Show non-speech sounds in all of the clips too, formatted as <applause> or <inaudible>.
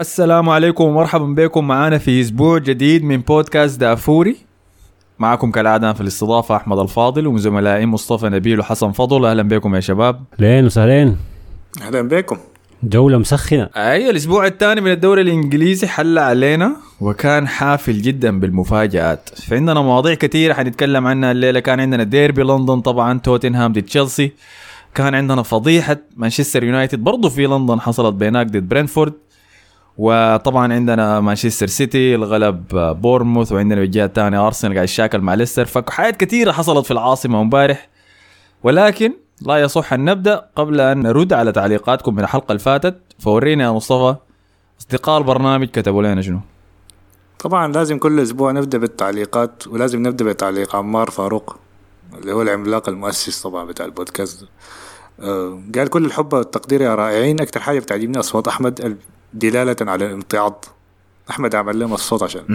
السلام عليكم ومرحبا بكم. معانا في أسبوع جديد من بودكاست دافوري. معكم كالعادة في الاستضافة أحمد الفاضل ومن زملائي مصطفى نبيل وحسن فضل. أهلا بكم يا شباب. اهلين وسهلين. أهلا بكم. جولة مسخنة. اي الأسبوع الثاني من الدوري الإنجليزي حل علينا وكان حافل جدا بالمفاجآت. فعندنا مواضيع كثيرة حنتكلم عنها الليلة. كان عندنا ديربي لندن طبعا توتنهام ضد تشيلسي. كان عندنا فضيحة مانشستر يونايتد برضه في لندن حصلت بيناك ضد برينفورد. وطبعا عندنا مانشستر سيتي الغلب بورموث وعندنا بالجهه الثانية أرسنال قاعد يشاكل مع ليستر. فحاجات كثيرة حصلت في العاصمة امبارح. ولكن لا يصح أن نبدأ قبل أن نرد على تعليقاتكم من الحلقة اللي فاتت. فورينا يا مصطفى أصدقاء البرنامج كتبوا لنا شنو؟ طبعا لازم كل أسبوع نبدأ بالتعليقات ولازم نبدأ بتعليق عمار فاروق اللي هو العملاق المؤسس طبعا بتاع البودكاست. آه قال كل الحب والتقدير يا رائعين. أكثر حاجة بتعجبني أصوات أحمد دلالة على الامتعاض أحمد عمل لهم الصوت عشان. <laughs>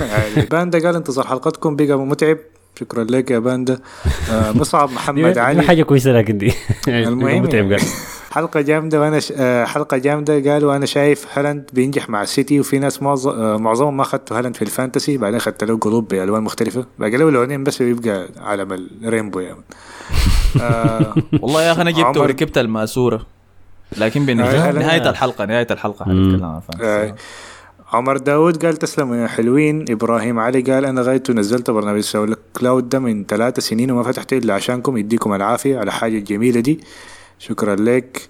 يعني باندا قال انتظار حلقتكم بقى متعب. شكرا لك يا باندا. آه مصعب محمد <laughs> علي. حاجة كويسة لكن دي. <laughs> المهم متعب قال حلقة جامدة وأنا ش... آه حلقة جامدة قال وأنا شايف هالاند بينجح مع السيتي وفي ناس معظم آه معظمهم ما أخذتوا هالاند في ال fantasy بعدين اخذت له قلوب بألوان مختلفة. باقي له لونين بس ويبقى علم ال rainbow يعني. آه والله يا أخي أنا جبت وركبت الماسورة. لكن بنهايه الحلقة نهاية الحلقة حنتكلم عن آه. عمر داود قال تسلموا يا حلوين. إبراهيم علي قال أنا غايته نزلت برنامج SoundCloud ده من ثلاثة سنين وما فتحته إلا عشانكم. يديكم العافية على حاجة الجميله دي. شكرا لك.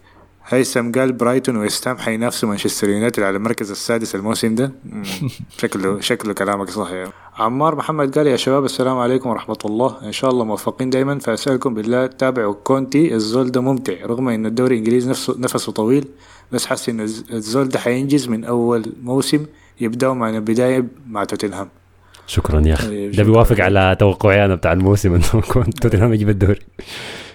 هيثم قال برايتون ويستام حينافسوا مانشستر يونايتد على المركز السادس الموسم ده. <laughs> شكله شكله كلامك صح يعني. عمار محمد قال يا شباب السلام عليكم ورحمة الله. إن شاء الله موفقين دايما. فأسألكم بالله تابعوا كونتي. الزول ده ممتع رغم إن الدوري الإنجليزي نفسه نفسه طويل بس حاسس إن الزول ده حينجز من أول موسم يبدأوا معنا بداية مع توتنهام. شكرا يا أخي. ده بيوافق على توقعي أنا بتاع الموسم إنه <laughs> توتنهام يجيب الدوري.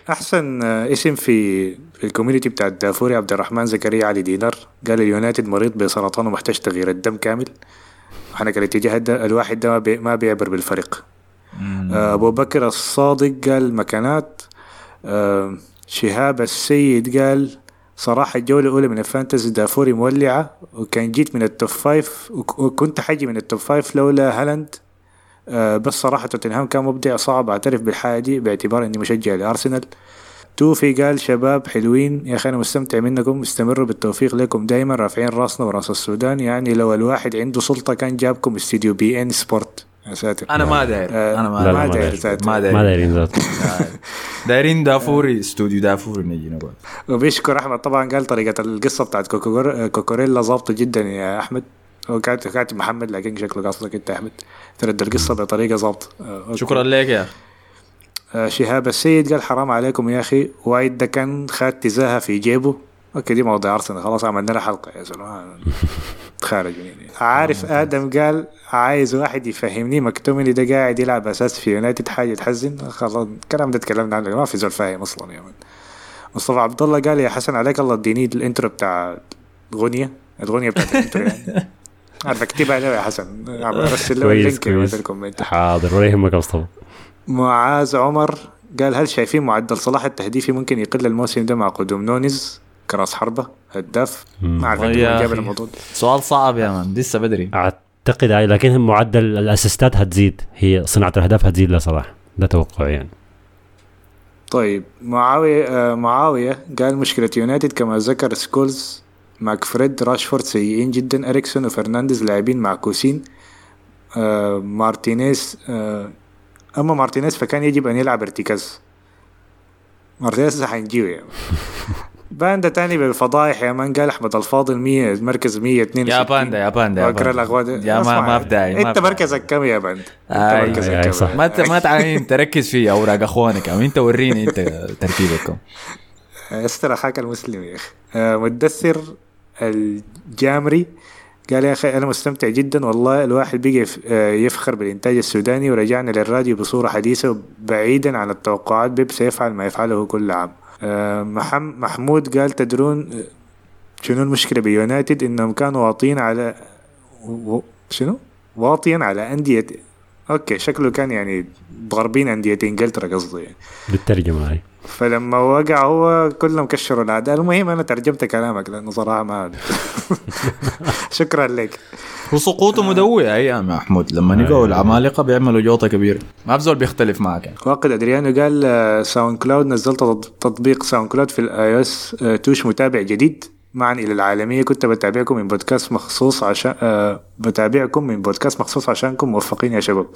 أحسن اسم في في ال community بتاع الدافوري عبد الرحمن زكريا علي دينار. قال اليونايتد مريض بسرطان ومحتاج تغيير الدم كامل. إحنا الاتجاه الواحد ده ما, بي ما بيعبر بالفريق. أبو بكر الصادق قال مكانات. أه شهاب السيد قال صراحة الجولة الأولى من ال fantasy دافوري مولعة وكان جيت من ال top five وكنت حجي من ال top five لولا هالاند. بس صراحة توتنهام كان مبدع صعب أعترف بالحاجة دي باعتبار إني مشجع لأرسنال. توفي قال شباب حلوين يا أخي أنا مستمتع منكم استمروا بالتوفيق لكم دايما رافعين راسنا وراس السودان. يعني لو الواحد عنده سلطة كان جابكم استديو beIN Sport. يا ساتر. أنا ما داير آه أنا ما, ما ما داير ما ما داير. دايرين ذات <laughs> دايرين دافوري استوديو دافوري نجي نقعد. وبيشكر أحمد طبعا قال طريقة القصة بتاعت كوكور- كوكوريلا ظابطة جدا يا أحمد. هو كاتب كاتب محمد لكن شكله قصدك أنت يا أحمد. ترد القصة بطريقة ظابطة آه،. شكرا لك يا أخي. آه، شهاب السيد قال حرام عليكم يا أخي. وايد ده كان خد تزاهه في جيبه. أوكي دي موضوع أرسنال. خلاص عملنا لها حلقة يا زلمة. تخارج مني. عارف <laughs> آدم قال عايز واحد يفهمني مكتومني ده قاعد يلعب أساس في يونايتد حاجة تحزن؟ خلاص الكلام ده تكلمنا عنه. ما في زول فاهم أصلا يا من. مصطفى عبد الله قال يا حسن عليك الله اديني ال intro بتاع الغنيه الغنيه بتاعت ال intro يعني. <laughs> عارف اكتبها له يا حسن. ارسل له كويس ال link في ال comment حاضر ولا يهمك يا مصطفى معاذ عمر قال هل شايفين معدل صلاح التهديفي ممكن يقل الموسم ده مع قدوم نونيز؟ كراس حربة هداف. ما أعرف أخي. الموضوع. سؤال صعب يا man لسه بدري. أعتقد هاي لكن معدل الأسيستات هتزيد. هي صناعة الأهداف هتزيد لصلاح. ده توقعي يعني. طيب معاوية آه معاوية قال مشكلة يونايتد كما ذكر سكولز ماكفريد راشفورد سيئين جدا إريكسون وفرنانديز لاعبين معكوسين. آه مارتينيز آه أما مارتينيز فكان يجب أن يلعب ارتكاز مارتينيز حنجيو يعني <laughs> باندا تاني بالفضايح يا man قال أحمد الفاضل 100 مركز 162 يا باندا يا باندا يا باندا. يا ما ما بداي أنت. مركزك كم يا بند أنت مركزك كم؟ صح. ما ما تعين تركز في أوراق أخوانك إنت وريني إنت <laughs> ترتيبكم استر أخاك المسلم يا أخي. آه، مدثر الجامري. قال يا أخي أنا مستمتع جدا والله الواحد بقى آه، يفخر بالإنتاج السوداني ورجعنا للراديو بصورة حديثة بعيدا عن التوقعات بيب سيفعل ما يفعله كل عام. آه، محم محمود قال تدرون آه، شنو المشكلة بيونايتد؟ إنهم كانوا واطين على شنو؟ واطيا على أندية okay شكله كان يعني ضاربين انديه انجلترا قصدي يعني. بالترجمة هاي. فلما وقع هو كلهم كشروا الأعداء. المهم أنا ترجمت كلامك لأنه صراحة ما <laughs> شكرا لك. وسقوطه مدوي. أيام يا محمود لما يقعوا العمالقة بيعملوا جوطة كبيره ما بزول بيختلف معك. يعني. واقد أدريانو قال آه، SoundCloud نزلت تط- تطبيق SoundCloud في ال iOS آه، توش متابع جديد. معا إلى العالمية. كنت بتابعكم من بودكاست مخصوص عشان آه، بتابعكم من بودكاست مخصوص عشانكم. موفقين يا شباب.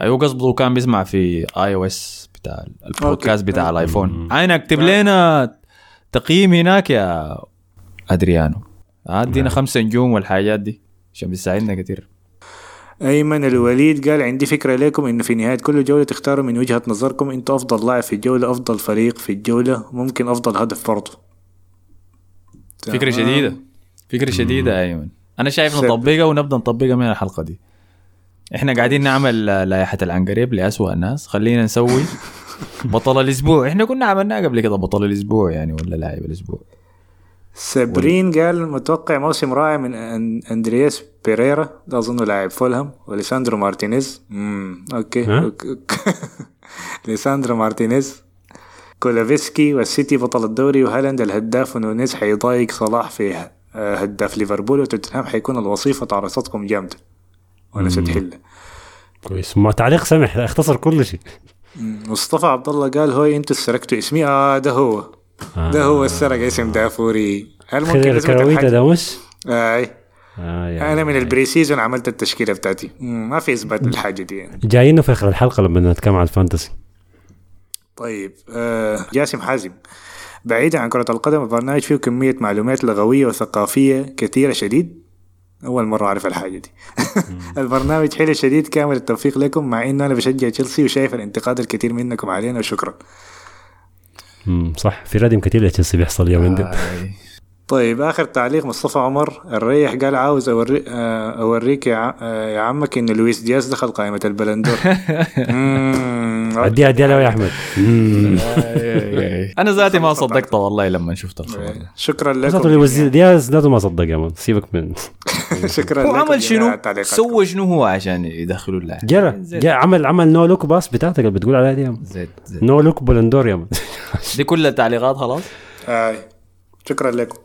أيوه قصده كان بيسمع في آي أو إس. بتاع البودكاست. بتاع الآيفون. عين اكتب لنا تقييم هناك يا أدريانو. ادينا خمسة نجوم والحاجات دي عشان بيساعدنا كتير. أيمن الوليد قال عندي فكرة لكم إنه في نهاية كل جولة تختاروا من وجهة نظركم. إنتوا أفضل لاعب في الجوله أفضل فريق في الجوله ممكن أفضل هدف برضه. فكرة تمام. شديدة. فكرة شديدة أيمن. أنا شايف نطبقها ونبدأ نطبقها من الحلقة دي. إحنا قاعدين نعمل لائحة العنقريب لأسوأ الناس. خلينا نسوي بطل الأسبوع. إحنا كنا عملناه قبل كده بطل الأسبوع يعني ولا لاعب الأسبوع. سابرين قال متوقع موسم رائع من أندرياس بيريرا. ده اظنه لاعب فولهام. وليساندرو مارتينيز. امم okay؟ okay. <laughs> ليساندرو مارتينيز. كولوسيفسكي والسيتي بطل الدوري وهالاند الهداف ونونيز حيضايق صلاح في آه، هداف ليفربول وتوتنهام حيكون الوصيفة تعرصتكم جامدة. ونسيت حلة كويس. ما تعليق سمح اختصر كل شيء. مصطفى عبد الله قال هو أنتوا سرقتوا اسمي. آه ده هو. ده هو السرق اسم دافوري. هل ممكن الكرويته الحاجة؟ ده مش آه آه يا أنا من ال pre-season عملت التشكيلة بتاعتي. ما في إثبات للحاجة دي يعني. جايين في آخر الحلقة لما نتكلم عن ال fantasy. طيب آه جاسم حازم. بعيدا عن كرة القدم البرنامج فيه كمية معلومات لغوية وثقافية كثيرة شديد. أول مرة أعرف الحاجة دي. <laughs> البرنامج حلو شديد كامل التوفيق لكم مع إنه أنا بشجع تشيلسي وشايف الانتقاد الكثير منكم علينا وشكرا. مم، صح في ردم كثير لتشيلسي بيحصل اليومين دول آي. طيب آخر تعليق مصطفى عمر. الريح قال عاوز أوري آه، أوريك يا, ع- يا عمك إن لويس دياز دخل قائمة البلندور. <laughs> عديها له يا أحمد. <laughs> أنا ذاتي ما صدقت والله لما شفت الخبر ده شكرا لكم وزير دياز ذاته ما صدق يا man سيبك من <laughs> شكرا هو لكم عمل شنو؟ سوى شنو هو عشان يدخلوا اللاعب؟ جرى. جا عمل عمل no look pass بتاعتك اللي بتقول عليها دي زيت no look Ballon d'Or يا man دي كل التعليقات خلاص؟ آه. شكرا لكم.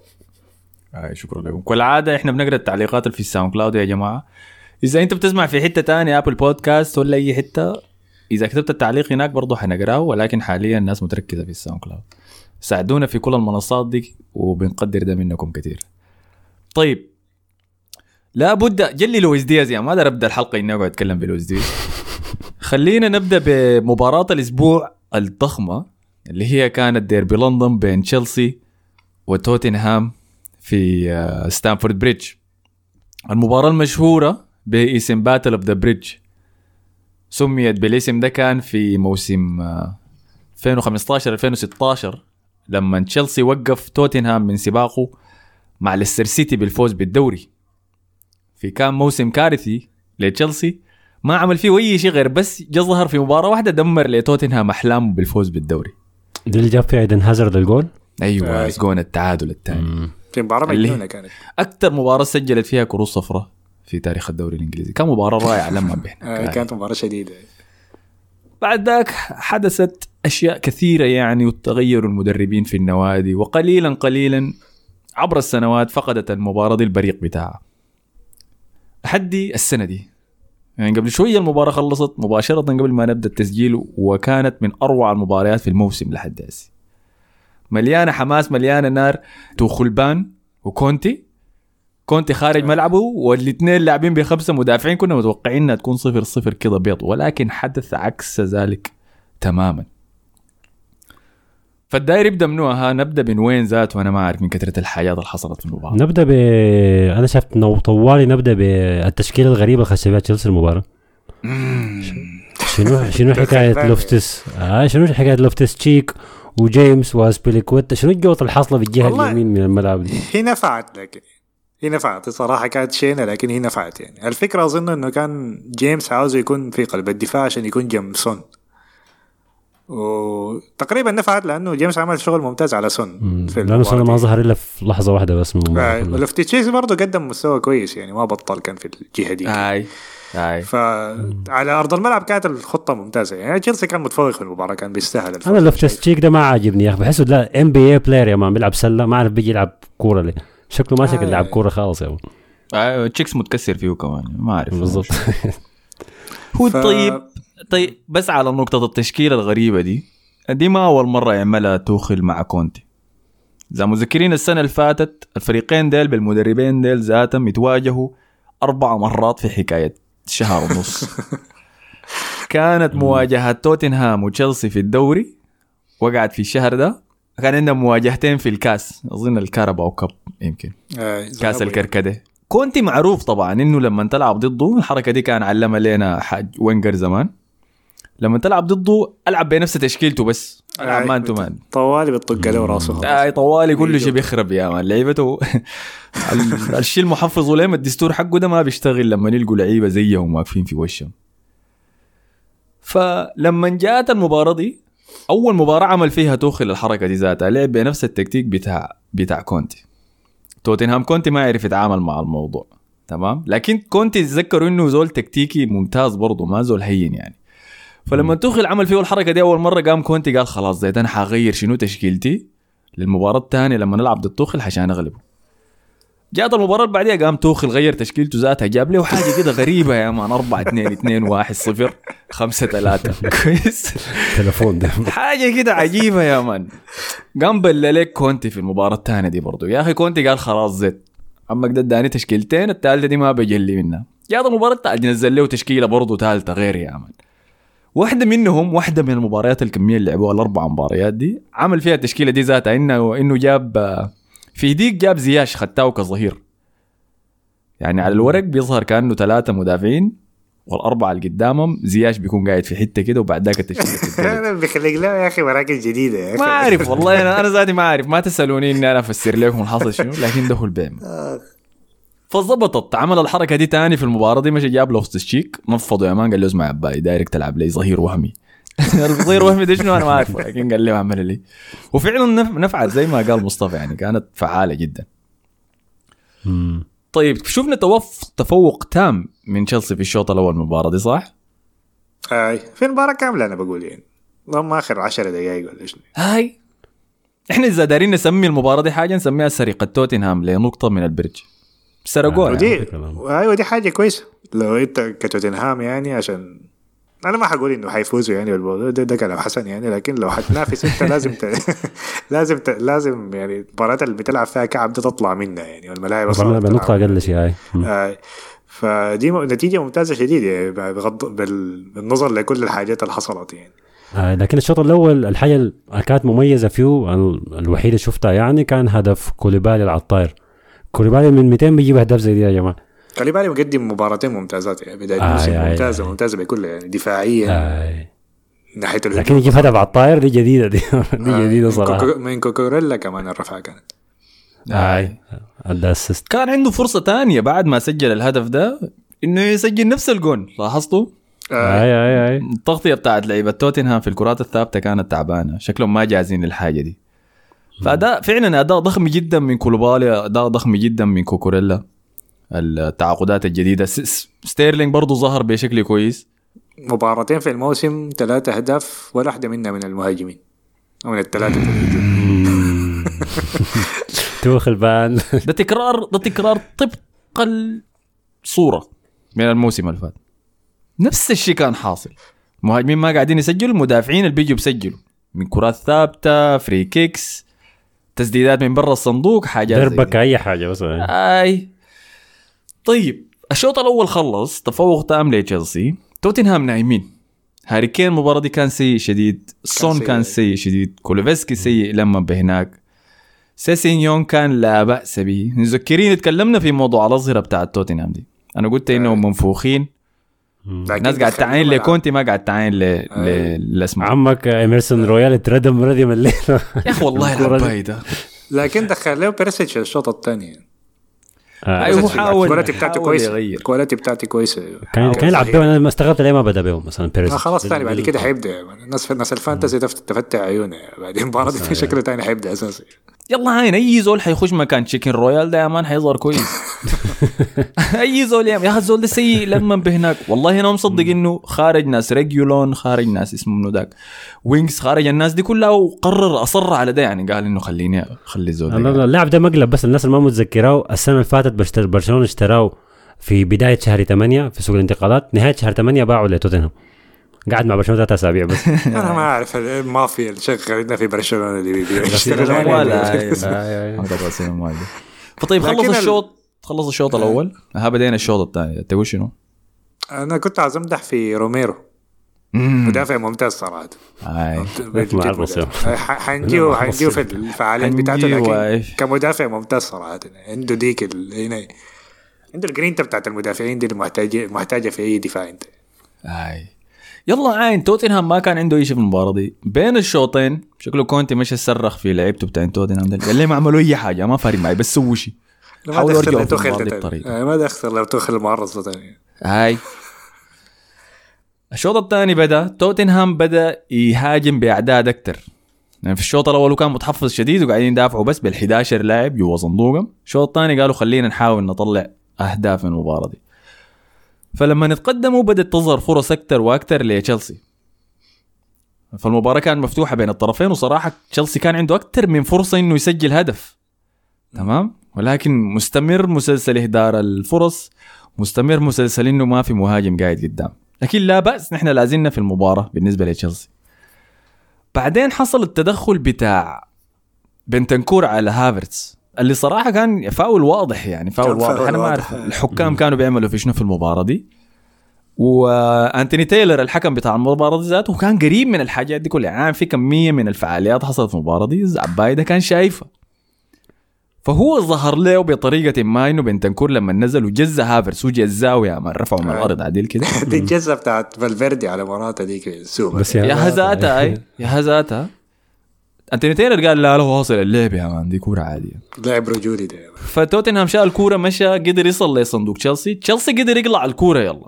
آه شكرا لكم. كالعادة إحنا بنقرأ التعليقات اللي في الساوند كلاود يا جماعة. إذا أنت بتسمع في حتة تانية Apple Podcast ولا أي حتة إذا كتبت التعليق هناك برضه حنقرأه ولكن حاليا الناس متركزة في ال SoundCloud. ساعدونا في كل المنصات دي وبنقدر ده منكم كثير طيب لابد جلي لويس دياز يعني ما أقدر أبدأ الحلقة إني أقعد أتكلم بلويس دياز. خلينا نبدأ بمباراة الأسبوع الضخمة اللي هي كانت ديربي لندن بين تشيلسي وتوتنهام. في آه، ستامفورد بريدج المباراة المشهورة باسم Battle of the Bridge سميت بالاسم ده كان في موسم آه، 2015 2016 لما تشيلسي وقف توتنهام من سباقه مع ليستر سيتي بالفوز بالدوري. في كان موسم كارثي لتشيلسي ما عمل فيه أي شيء غير بس ظهر في مباراة واحدة دمر لتوتنهام أحلامه بالفوز بالدوري. دي اللي جاب فيها ايدن هازارد الجول؟ أيوه آه. يسقون التعادل الثاني. في مباراة اللي- مجنونة كانت. أكثر مباراة سجلت فيها كروس صفراء في تاريخ الدوري الإنجليزي. كان مباراة رائعة لما بيحنا <laughs> آه كانت. مباراة شديدة. بعد ذاك حدثت أشياء كثيرة يعني وتغيروا المدربين في النوادي. وقليلا قليلا عبر السنوات فقدت المباراة دي البريق بتاعها. لحد السنة دي. يعني قبل شوية المباراة خلصت مباشرة قبل ما نبدأ التسجيل وكانت من أروع المباريات في الموسم لحد هسه. مليانة حماس مليانة نار. توخلبان وكونتي. كونتي خارج ملعبه والاثنين لاعبين بخمسه مدافعين كنا متوقعين إنها تكون صفر صفر كده بيض ولكن حدث عكس ذلك تماما. فالداير يبدأ منو ها نبدأ من وين ذات وأنا ما أعرف من كثرة الحاجات اللي حصلت في المباراة. نبدأ ب أنا شفت إنه طوالي نبدأ بالتشكيله الغريبة اللي خش بها تشيلسي المباراة. شنو شنو <laughs> حكاية. لوفتس؟ آه شنو حكاية لوفتس؟ تشيك. وجيمس واسبيليكويتا شنو الجوط الحاصلة بالجهه. اليمين من الملعب دي؟ هي نفعت لكن هي نفعت. صراحة كانت شينة لكن هي نفعت يعني. الفكرة أظن إنه كان جيمس عاوز يكون في قلب الدفاع عشان يكون جنب سون وتقريبا نفعت لأنه جيمس عمل شغل ممتاز على سون في لأنه المباراة ما. ظهر إلا في لحظة واحدة بس من آه،. ولوفتس تشيك برضه قدم مستوى كويس يعني ما بطل كان في الجهة دي. هاي هاي. فعلى أرض الملعب كانت الخطة ممتازة. يعني تشيلسي كان متفوق في المباراة كان بيستاهل. أنا اللفتش تشيك ده ما عاجبني يا أخي. بحسه NBA player يا man بيلعب سلة ما أعرف بيجي يلعب كورة ليه. شكله ما شكل آه. لاعب كورة خالص يا man. آه، تشيكس متكسر فيه كمان ما أعرف. بالضبط. هو ف- طيب طيب بس على نقطة التشكيلة الغريبة دي. دي ما أول مرة يعملها توخل مع كونتي. إذا مذكرين السنة اللي فاتت الفريقين ديل بالمدربين ديل ذاتهم يتواجهوا أربع مرات في حكاية شهر ونص. <laughs> كانت مواجهة توتنهام وتشيلسي في الدوري وقعت في الشهر ده. كان عندنا مواجهتين في الكاس أظن ال Carabao Cup يمكن. آه، كاس ذهبوا الكركديه كونتي معروف طبعا إنه لما تلعب ضده الحركة دي كان علمها لنا حاج وينجر زمان. لما تلعب ضده ألعب بنفس تشكيلته بس. آه، man to man طوالي بتطق له راسه. اي طوالي كل شيء بيخرب يا man لعيبته. <laughs> ال- الشيء المحفظ ولهم الدستور حقه ده ما بيشتغل لما يلقوا لعيبة زيهم واقفين في وشهم. فلما جاءت المباراة دي أول مباراة عمل فيها توخل الحركة دي ذاتها لعب بنفس التكتيك بتاع بتاع كونتي. توتنهام كونتي ما يعرف يتعامل مع الموضوع تمام؟ لكن كونتي تذكروا إنه زول تكتيكي ممتاز برضه ما زول هين يعني. فلما توخل عمل فيه الحركة دي أول مرة قام كونتي قال خلاص زيت أنا حغير شنو تشكيلتي للمباراة الثانية لما نلعب ضد توخل عشان أغلبه. جات المباراة اللي بعديها قام توخل غير تشكيلته ذاتها جاب له حاجة كده غريبة يا man. 4 2 2 1 0 5 3 كويس. تليفون ده. حاجة كده عجيبة يا man. قام بلى لك كونتي في المباراة الثانية دي برضو. يا أخي كونتي قال خلاص زيت عمك ده اداني تشكيلتين الثالثة دي ما بجلي منها. جات المباراة الثالثة نزل له تشكيلة برضو ثالثة غير يا man. واحدة منهم واحدة من المباريات الكمية اللي لعبوها الأربع مباريات دي عمل فيها التشكيلة دي ذاتها إنه إنه جاب في ديك جاب زياش خدتاه كظهير. يعني على الورق بيظهر كأنه ثلاثة مدافعين والأربعة اللي قدامهم زياش بيكون قاعد في حتة كده وبعد ذاك. أنا بيخلق له يا أخي مراكز جديدة يا أخي. ما أعرف والله أنا أنا ذاتي ما أعرف. ما تسألوني إني أنا أفسر لكم الحصل شنو لكن ده هو البيم فظبطت عمل الحركة دي تاني في المباراة دي مشى جاب لوفت الشيك نفضوا يا مان قال له اسمع عباي دايرك تلعب لي ظهير وهمي. الظهير وهمي ده شنو؟ أنا ما أعرفه. لكن قال لي أعمل لي. وفعلا نف- نفعت زي ما قال مصطفى يعني كانت فعالة جدا. طيب شفنا تفوق تام من تشيلسي في الشوط الأول من المباراة دي صح؟ آي في المباراة كاملة أنا بقول يعني. اللهم آخر 10 دقائق ولا شنو. هاي. إحنا إذا دارين نسمي المباراة دي حاجة نسميها سرقة توتنهام لنقطة من البرج. سرقوها آه. ودي كلام. أيوه دي حاجة كويسة لو أنت كتوتنهام يعني عشان أنا ما حقول إنه حيفوزوا يعني بالموضوع ده, ده كلام حسن يعني لكن لو حتنافس انت <laughs> لازم ت... لازم ت... لازم يعني المباريات اللي بتلعب فيها كعب ده تطلع منها يعني والملاعب بنقطة بتلعب. أقل شيء هاي. آه، فدي م- نتيجة ممتازة شديد يعني بغض بال... بالنظر لكل الحاجات اللي حصلت يعني آه لكن الشوط الأول الحاجة اللي كانت مميزة فيه ال- الوحيده شفتها يعني كان هدف كوليبالي العطاير كوليبالي من 200 بيجيب أهداف زي دي يا جماعة. كوليبالي مقدم مباراتين ممتازات يعني بداية آه، الموسم آه، ممتازة آه. ممتازة بكلها يعني دفاعيا آه. من ناحية الهجوم. لكن يجيب هدف عطاير دي جديدة دي. <laughs> دي آه، جديدة من صراحة كوكو- من كوكوريلا كمان الرفعة كانت هاي ادى assist كان عنده فرصة تانية بعد ما سجل الهدف ده إنه يسجل نفس الجون لاحظتوا؟ آي آي آي. التغطية بتاعت لعيبة توتنهام في الكرات الثابتة كانت تعبانة شكلهم ما جاهزين للحاجة دي. فأداء فعلا أداء ضخم جدا من كوليبالي أداء ضخم جدا من كوكوريلا. التعاقدات س- ستيرلينج برضو ظهر بشكل كويس. مباراتين في الموسم ثلاثة أهداف ولا واحدة منها من المهاجمين. أو من الثلاثة في الهجوم <laughs> توخل بان ده تكرار ده تكرار طبق الصورة من الموسم اللي فات. نفس الشيء كان حاصل. المهاجمين ما قاعدين يسجلوا المدافعين اللي بيجوا بيسجلوا. من كرات ثابتة free kicks تسديدات من برا الصندوق حاجات دربك. أي حاجة بس. أي. طيب الشوط الأول خلص تفوق تام لتشيلسي توتنهام نايمين. هاري كين المباراه دي كان سيء شديد سون سيء. كان سيء شديد كولوسيفسكي سيء لما بهناك. سيسينيون كان لا بأس به. متذكرين تكلمنا في موضوع الأظهرة بتاعت توتنهام دي. أنا قلت إنهم منفوخين. لكن الناس قاعد تعاين. لكونتي ما قاعد تعاين ل ل- لاسمه. عمك ايمرسون رويال اتردم ردم الليلة يا أخي <laughs> والله. العباي ده لكن دخل له بيرسيتش الشوط الثاني. آه. أيوه هو حاول الكواليتي بتاعته كويسه. ال quality بتاعته كويسه كان كان يلعب بيه أنا ما استغربت ليه ما بدأ بيه مثلا بيريز آه خلاص ثاني بعد كده حيبدأ. الناس الناس ال fantasy تف- تفتح عيونها بعدين المباراة دي في شكل ثاني حيبدأ أساسي. يلا هاين أي زول حيخش مكان chicken رويال ده يا man حيظهر كويس. <laughs> أي زول يا يا أخي الزول ده سيء لما بهناك والله أنا مصدق إنه خارج ناس ريجيلون خارج ناس اسمه منو ذاك. وينكس خارج الناس دي كلها وقرر أصر على ده يعني. قال إنه خليني خلي ده لا- لا، اللاعب ده مقلب بس الناس اللي ما متذكراه السنة اللي فاتت برشلونة اشتراه في بداية شهر 8 في سوق الانتقالات نهاية شهر 8 باعوا لتوتنهام. قعد مع برشلونة ثلاث أسابيع بس. <laughs> أنا ما أعرف المافيا اللي شغالين في برشلونة اللي بيبيع. آه،. <laughs> فطيب خلص ال- الشوط خلص الشوط الأول. ها بدينا الشوط الثاني. تقول شنو؟ أنا كنت عايز امدح في روميرو. مدافع ممتاز صراحة. حنجيو <laughs> حنجيو في. الفعاليات بتاعته لكن. كمدافع ممتاز صراحة. عنده ديك عنده الجرينتا بتاعت المدافعين دي اللي محتاجه محتاجة في أي دفاع أنت. هاي. يلا عين توتنهام ما كان عنده شيء في المباراة دي. بين الشوطين شكله كونتي مشى صرخ في لعيبته بتاع توتنهام قال لي ما عملوا أي حاجة ما فارق معي بس سووا شيء ده بطريقة. تاني. آه، ما دخل لو توخل المعرض هاي. الشوط الثاني بدأ. توتنهام بدأ يهاجم بأعداد أكثر يعني في الشوط الأول كان متحفظ شديد وقاعدين يدافعوا بس بال 11 لاعب جوا صندوقهم الشوط الثاني قالوا خلينا نحاول نطلع أهداف من المباراة دي. فلما نتقدموا بدأت تظهر فرص أكثر وأكثر لتشيلسي. فالمباراة كانت مفتوحة بين الطرفين وصراحة تشيلسي كان عنده أكثر من فرصة إنه يسجل هدف. تمام؟ ولكن مستمر مسلسل إهدار الفرص مستمر مسلسل إنه ما في مهاجم قاعد قدام. لكن لا بأس نحن لازلنا في المباراة بالنسبة لتشيلسي. بعدين حصل التدخل بتاع بنتنكور على هافرتس. اللي صراحة كان فاول واضح يعني فاول واضح فاول أنا ما. أعرف الحكام كانوا بيعملوا في شنو في المباراة دي. وأنتوني تايلور الحكم بتاع المباراة دي ذاته كان قريب من الحاجات دي كلها. يعني في كمية من الفعاليات حصلت في المباراة دي الزعباي ده كان شايفها. فهو ظهر له بطريقة ما إنه بنتنكور لما نزل وجزا هافرتس وجزاه يا man رفعه من الأرض عديل كده. <laughs> دي الجزه بتاعت فالفيردي على مراته ديك السوبر بس يا هزاتها <laughs> أي يا هزاتها انتوني تايلور قال لا لا واصل اللعب يا man دي كورة عادية. لاعب رجولي ده. فتوتنهام شال الكورة مشى قدر يصل لصندوق تشيلسي. تشيلسي قدر يقلع الكورة يلا.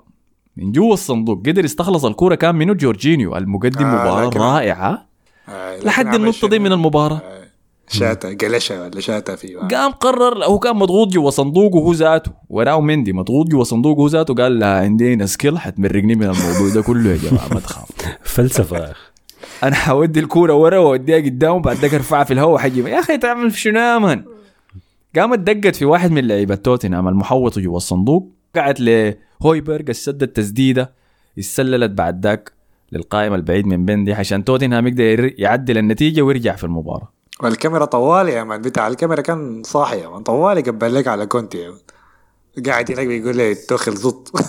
من جوا الصندوق قدر يستخلص الكورة كان منه جورجينيو المقدم آه، مباراة لكن- رائعة. آه، لحد النقطة دي؟ من المباراة. آه، شاتا قلشة ولا شاتا في قام قرر هو كان مضغوط جوا صندوقه هو ذاته. وراه مندي مضغوط جوا صندوقه هو ذاته قال لا عندنا سكيل حتمرقني من الموضوع ده كله يا جماعة ما تخاف. <laughs> فلسفة. أنا حودي الكوره ورا واوديها قدام وبعد ذاك ارفعها في الهواء حجي يا أخي تعمل في شنو يا مان قامت دقت في واحد من لعيبة توتنهام المحوط جوا الصندوق. قعدت لهويبرغ السد التسديدة اتسللت بعد ذاك للقائم البعيد من مندي عشان توتنهام يقدر يعدل النتيجة ويرجع في المباراة. والكاميرا طوالي يا man بتاع الكاميرا كان صاحي يا man طوالي قبل لك على كونتي يا man. قاعد هناك بيقول لي توخل زط. <laughs>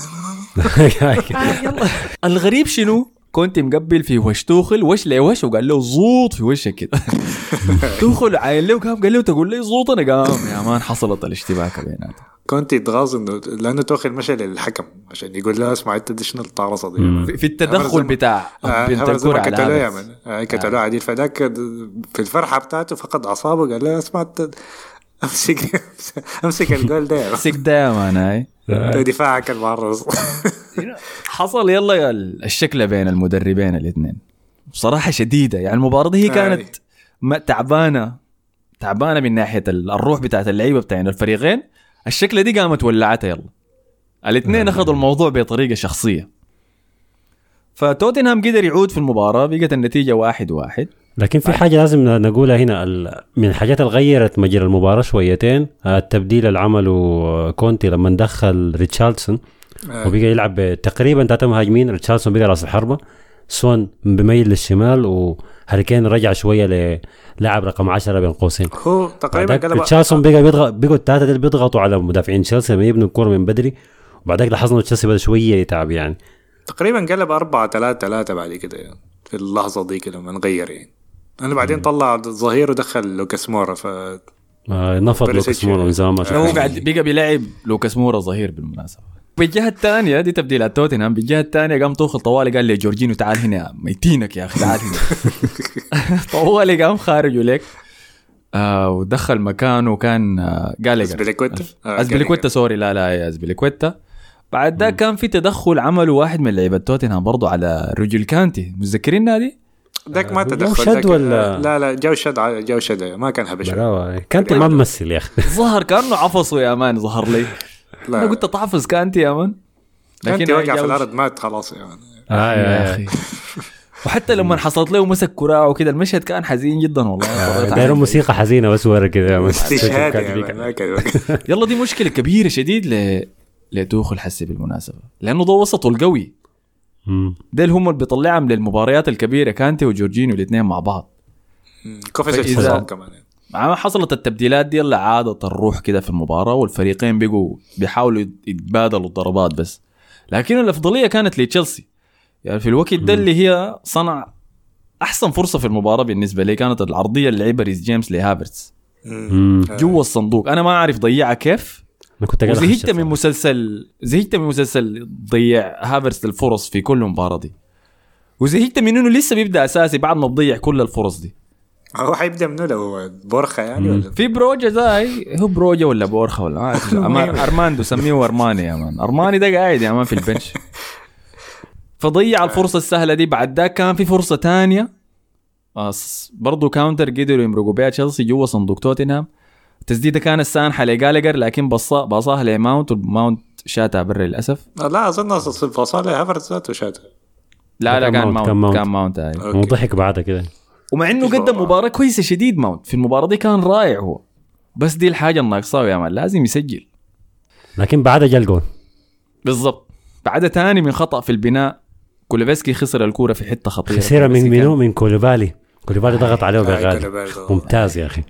<laughs> الغريب شنو؟ كنت مقبل في وش توخل وش لوش وقال له زوط في وشك كده. <laughs> توخل عاين له قام قال له تقول لي زوط أنا قام يا man حصلت الاشتباكه بيناتهم كونتي اتغاظ إنه لأنه توخل مشى للحكم عشان يقول له اسمع أنت دي شنو الطارصه دي. في- التدخل بتاع بنت الكرة قتلوه يا. مان آه، قتلوه عديل. فذاك في الفرحة بتاعته فقد أعصابه قال له اسمع امسك أمسك الجول ده يا مان. سك ده يا مان هاي ده دفاعك المعرض حصل يلا ال- الشكلة بين المدربين الاثنين. بصراحة شديدة. يعني المباراة دي هي كانت ما- تعبانة. تعبانة من ناحية ال- الروح بتاعت اللعيبة بتاعين الفريقين. الشكلة دي قامت ولعتها يلا. الاثنين أخذوا الموضوع بطريقة شخصية. فتوتنهام قدر يعود في المباراة بقت النتيجة واحد واحد. لكن في حاجة لازم نقولها هنا من الحاجات اللي غيرت مجرى المباراة شويتين آه، التبديل اللي عمله كونتي لما دخل ريتشاردسون وبقى يلعب تقريبا ثلاثة مهاجمين ريتشاردسون بقى راس الحربة سون بميل للشمال وهاريكين رجع شوية للاعب رقم 10 بين قوسين. هو تقريبا قلب ريتشاردسون بقى بيضغط بقوا الثلاثه دول بيضغطوا على مدافعين تشيلسي لما يبنوا الكورة من بدري وبعدك لاحظنا تشيلسي بدا شوية يتعب يعني. تقريبا قلب 4 3 3 بعد كده يعني في اللحظة دي كده لما نغير يعني. أنا بعدين طلع ظهير ودخل لوكاس مورا ف آه نفض. لوكاس مورا من زمان ما شاء هو قاعد بقى بيلعب لوكاس مورا ظهير بالمناسبة. بالجهة الثانية دي تبديلات توتنهام. بالجهة الثانية قام توخل طوالي قال لي جورجينو تعال هنا ميتينك يا أخي تعال هنا. <laughs> طوالي قام خارجه لك آه ودخل مكانه كان آه جالجر أسبليكويتا؟ آه، اسبليكويتا جالجر. sorry لا لا يا اسبليكويتا بعد ده كان في تدخل عمله واحد من لعيبة توتنهام برضه على رجل كانتي. متذكرين نادي؟ ذاك ما جو تدخل شد ذاك- ولا- لا لا جو شد جو شد ما كان هبش براوة. كانت ما ممثل يا أخي. <laughs> ظهر كأنه عفصه يا مان ظهر لي. لا. أنا قلت تعفص كانتي يا مان هاي وقع في. الأرض مات خلاص يعني آه يا أخي. <laughs> وحتى لما حصلت له مسك كراع وكده المشهد كان حزين جدا والله. دايرين موسيقى حزينة بس ورا يا مان. <laughs> استشهاد كانت يا. مان، كان يلا دي مشكلة كبيرة شديد ل لتوخل حسي بالمناسبة. لأنه ده وسطه القوي. ده اللي هم اللي بيطلعهم للمباريات الكبيرة كانتي وجورجينيو الاثنين مع بعض. حصل كمان يعني. مع حصلت التبديلات دي يلا عادت الروح كده في المباراة والفريقين بقوا بيحاولوا يتبادلوا الضربات بس. لكن الأفضلية كانت لتشيلسي. يعني في الوقت ده اللي هي صنع أحسن فرصة في المباراة بالنسبة لي كانت العرضية اللي لعبها ريس جيمس لهافرتس. جوا الصندوق. أنا ما أعرف ضيعها كيف أنا كنت أخشى من. مسلسل زهقت من مسلسل ضيع هافرتس الفرص في كل مباراة دي. وزهقت من إنه لسه بيبدأ أساسي بعد ما تضيع كل الفرص دي. هو حيبدأ منو لو بورخة يعني ولا؟ في بروجا زي هو بروجا ولا بورخة ولا ما <laughs> أرماندو سميه أرماني يا مان. أرماني ده قاعد يا مان في ال bench. <laughs> فضيع الفرصة السهلة دي. بعد ذاك كان في فرصة تانية. أص- برضو counter قدروا يمرقوا بها تشيلسي جوا صندوق توتنهام التسديده كانت سانحة لجالجر لكن بصا باصاها لماونت وماونت شاتها برا للأسف. لا أظن فصل هافرتس ذاته شات لا لا كان كان ماونت، كان ماونت. ماونت. كان ماونت هاي. okay. وضحك بعدها كده. ومع إنه قدم مباراة كويسة شديد ماونت. في المباراة دي كان رائع هو. بس دي الحاجة الناقصة يا مان لازم يسجل. لكن بعدها جا الجول بالضبط. بعد تاني من خطأ في البناء كولوسيفسكي خسر الكورة في حتة خطيرة. خسيرة من منو؟ من كوليبالي كوليبالي ضغط عليه آه، بغالي. ممتاز يا أخي.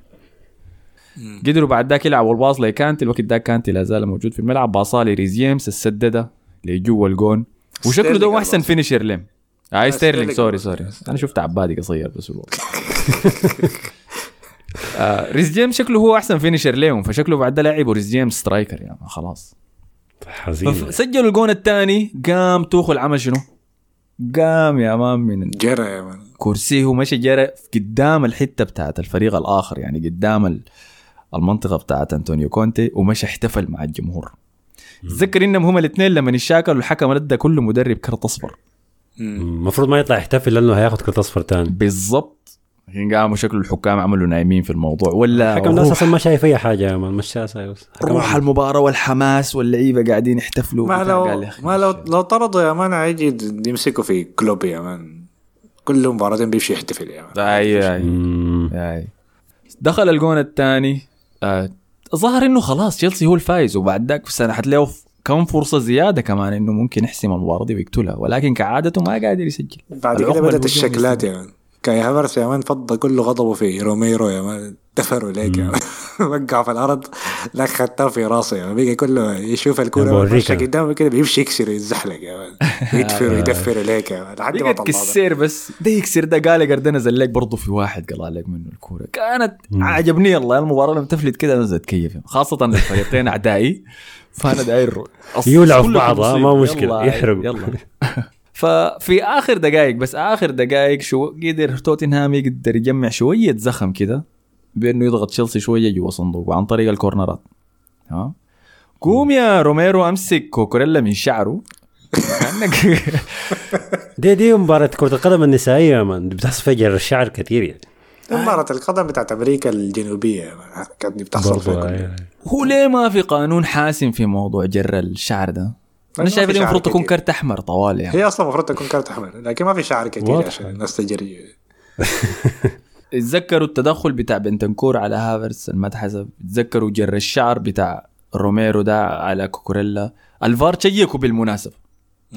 قدروا بعد ذاك يلعبوا الباص لكانتي الوقت ده كانتي لا زال موجود في الملعب. باصاه لريس جيمس السددها لجوا الجون. وشكله ده أحسن. finisher لهم. هاي ستيرلينج ستيرلينج sorry. sorry. أنا شفت عبادي قصير بس والله <laughs> آه ريس جيمس شكله هو أحسن finisher لهم فشكله بعد ده لعبوا ريس جيمس striker يعني خلاص. حزين. سجلوا الجون الثاني قام توخل عمل شنو؟ قام يا مان من جرى يا مان. كرسيه ومشي جرى قدام الحتة بتاعت الفريق الآخر يعني قدام ال- المنطقة بتاعت أنطونيو كونتي ومشى احتفل مع الجمهور. تذكر إنهم هم الاثنين لما يشاكلوا الحكم ادى كل مدرب كرت أصفر. المفروض ما يطلع يحتفل لأنه هياخد كرت أصفر تاني. بالضبط. الحين قاموا شكل الحكام عملوا نايمين في الموضوع. ولا الحكم ده روح, أساسا ما شايف أي حاجة يا مان. حكم روح المباراة والحماس واللعيبة قاعدين يحتفلوا. ما. لو ما لو لو طردوا يا مان هيجي يمسكوا في كلوب يا مان. كل مباراة بيمشي يحتفل يا مان. اي. أي. دخل الجون الثاني. آه ظهر إنه خلاص تشيلسي هو الفايز وبعد ذاك سنحت له ف- كم فرصة زيادة كمان إنه ممكن يحسم المباراة دي ويقتلها ولكن كعادته ما قادر يسجل. بعد كده الهجوم الشكلات مان كاي هافرتس يا مان فضى كل غضبه في روميرو يا مان دفروا ليك يا مان <laughs> وقع في الأرض لك خدته في راسه يا مان بقى كله يشوف الكورة أنا. قدامه كده بيمشي يكسر ويتزحلق يا مان يدفر ويدفر ليك يا مان لحد ما طلع كسير بس. ده يكسر ده قال نزل لك برضه في واحد قال لك منه الكورة. كانت عجبني الله المباراة لما تفلت كده أنا اتكيف خاصة الفريقين <laughs> أعدائي فأنا داير <laughs> يولعوا في بعض، ما يلا، يحرقوا. يلا. ففي آخر دقائق بس آخر دقائق شو قدر توتنهام يقدر يجمع شوية زخم كده بأنه يضغط تشيلسي شوية جوا صندوق عن طريق الكورنرات. ها؟ قوم يا روميرو أمسك كوكوريلا من شعره. كأنك دي دي مباراة كرة القدم النسائية يا مان بتحصل فيها جر الشعر كثير يعني. مباراة القدم بتاعت أمريكا الجنوبية كانت بتحصل آه. هو ليه ما في قانون حاسم في موضوع جر الشعر ده؟ أنا شايف انه المفروض تكون. كرت أحمر طوال يعني. هي أصلا المفروض تكون كارت أحمر لكن ما في شعر كثير واضح. عشان الناس تجري. <laughs> تذكروا التدخل بتاع بنتنكور على هافرتس؟ ما اتحسب تذكروا جر الشعر بتاع روميرو ده على كوكوريلا؟ الفار شيكوا بالمناسبة.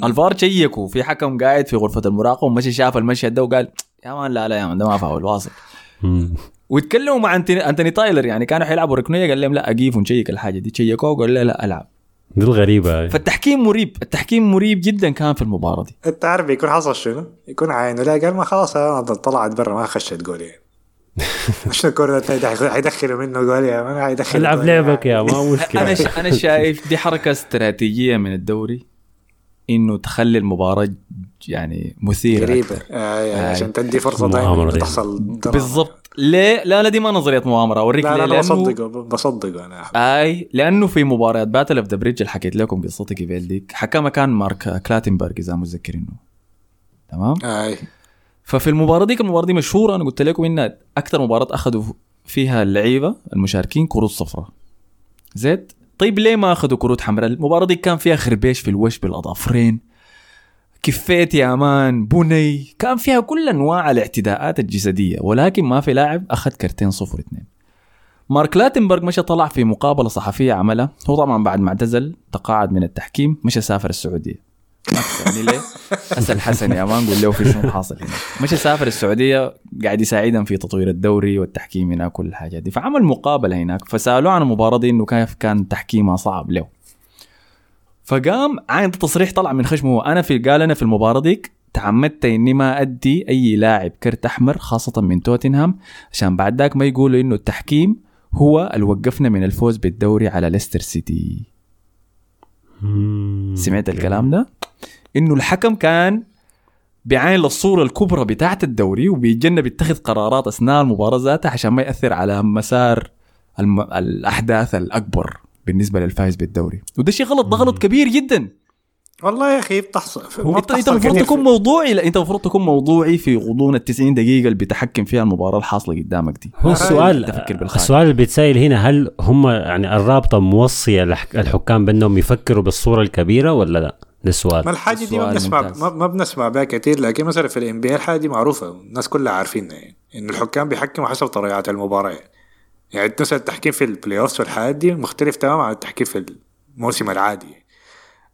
الفار شيكوا. في حكم قاعد في غرفة المراقبة ومشي شاف المشهد ده وقال يا مان لا لا يا مان ده ما فاول واصل. مم. ويتكلموا مع انتوني, تايلر يعني كانوا حيلعبوا ركنية قال لهم لا أقيف ونشيك الحاجة دي. شيكوه وقال له لا ألعب. دي الغريبة هاي. فالتحكيم مريب التحكيم مريب جدا كان في المباراة دي انت عارف بيكون حصل شنو؟ يكون عينه لا قال ما خلاص أنا طلعت برا ما خشت جول يعني <laughs> شنو الكورة حيدخلوا منه جول يا مان حيدخل العب لعبك. يا ما <laughs> مشكلة أنا. أنا شايف دي حركة استراتيجية من الدوري إنه تخلي المباراة ج- يعني مثيرة قريبة. آه يعني آه. عشان تدي فرصة دائما. تحصل. بالضبط ليه؟ لا لا دي ما نظرية مؤامرة أوريك لا لا أنا لأنه- بصدقه بصدقه أنا أحمد. أي لأنه في مباريات Battle of the Bridge اللي حكيت لكم قصتي قبل ديك حكمها كان مارك كلاتنبرغ إذا متذكرينه تمام؟ أي. ففي المباراة ديك المباراة دي مشهورة أنا قلت لكم انها أكثر مباراة أخذوا فيها اللعيبة المشاركين كروت صفراء زيت طيب ليه ما أخذوا كروت حمراء؟ المباراة دي كان فيها خربيش في الوجه بالاظافرين كفيت يا مان بني. كان فيها كل أنواع الاعتداءات الجسدية ولكن ما في لاعب أخذ كرتين صفر اثنين. مارك لاتنبرغ مشى طلع في مقابلة صحفية عملها هو طبعا بعد ما اعتزل تقاعد من التحكيم مشى سافر السعودية. يعني ليه؟ أسأل حسن يا مان قول له في شنو حاصل هنا. مشى سافر السعودية قاعد يساعدهم في تطوير الدوري والتحكيم هناك كل الحاجات دي فعمل مقابلة هناك فسألوه عن المباراه دي إنه كيف كان تحكيمها صعب له. فقام عند تصريح طلع من خشمه هو. أنا في قال أنا في المباراة ديك تعمدت إني ما أدي أي لاعب كرت أحمر خاصة من توتنهام عشان بعد ذاك ما يقولوا إنه التحكيم هو اللي وقفنا من الفوز بالدوري على ليستر سيتي. سمعت الكلام ده؟ إنه الحكم كان بعين للصورة الكبرى بتاعت الدوري وبيتجنب يتخذ قرارات أثناء المباراة ذاتها عشان ما يأثر على مسار الم... الأحداث الأكبر. بالنسبة للفائز بالدوري. وده شيء غلط ده غلط كبير جدا. والله يا أخي بتحصل انت المفروض تكون موضوعي لا أنت المفروض تكون موضوعي في غضون ال 90 دقيقة اللي بتحكم فيها المباراة الحاصلة قدامك دي. هو السؤال. السؤال اللي بيتسائل هنا هل هم يعني الرابطة موصية الح- الحكام بأنهم يفكروا بالصورة الكبيرة ولا لا؟ ده السؤال. ما الحاجة دي ما بنسمع. ما, بنسمع بها كثير لكن مثلا في الام بي الحاجة دي معروفة الناس كلها عارفينها. يعني انه الحكام بيحكموا حسب طريقه المباراة. يعني مثلا التحكيم في ال playoffs والحاجات دي مختلف تماما عن التحكيم في الموسم العادي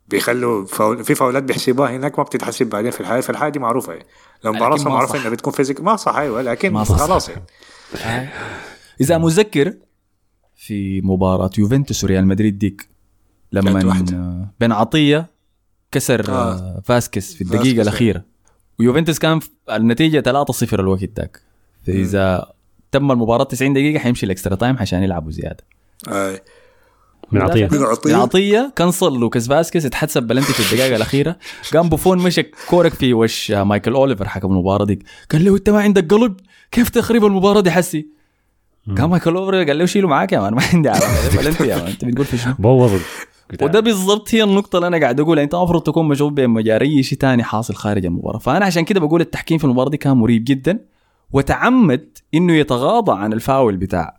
بيخلوا فول في فاولات بيحسبوها هناك ما بتتحسب بعدين في الحاجة فالحاجه دي معروفة يعني لو المباراه معروفة. إنها بتكون physical ما صح أيوه لكن ما صح. خلاص يعني <laughs> إذا متذكر في مباراة يوفنتوس وريال مدريد ديك لما بن عطية كسر آه. آه. فاسكس في الدقيقة فاسكس، الأخيرة ويوفنتوس كان في النتيجة 3-0 الوقت ذاك فإذا تم المباراة 90 دقيقة حيمشي ال extra time عشان يلعبوا زيادة. آه. من عطية. بن عطية؟ بن عطية كنسل لوكاس فاسكس اتحسب بلنتي في الدقائق الأخيرة. <laughs> قام بوفون مشى كورك في وش آه، مايكل أوليفر حكم المباراة ديك. قال له أنت ما عندك قلب؟ كيف تخرب المباراة دي حسي؟ قام مايكل أوليفر قال له شيله معاك يا مان ما عندي علاقة <laughs> بلنتي يا man. أنت بتقول في شنو؟ بوظ <laughs> وده بالضبط هي النقطة اللي أنا قاعد أقولها. أنت المفروض تكون مشغول بمجال أي شيء تاني حاصل خارج المباراة. فأنا عشان كده بقول التحكيم في المباراة دي كان مريب جدا وتعمد إنه يتغاضى عن الفاول بتاع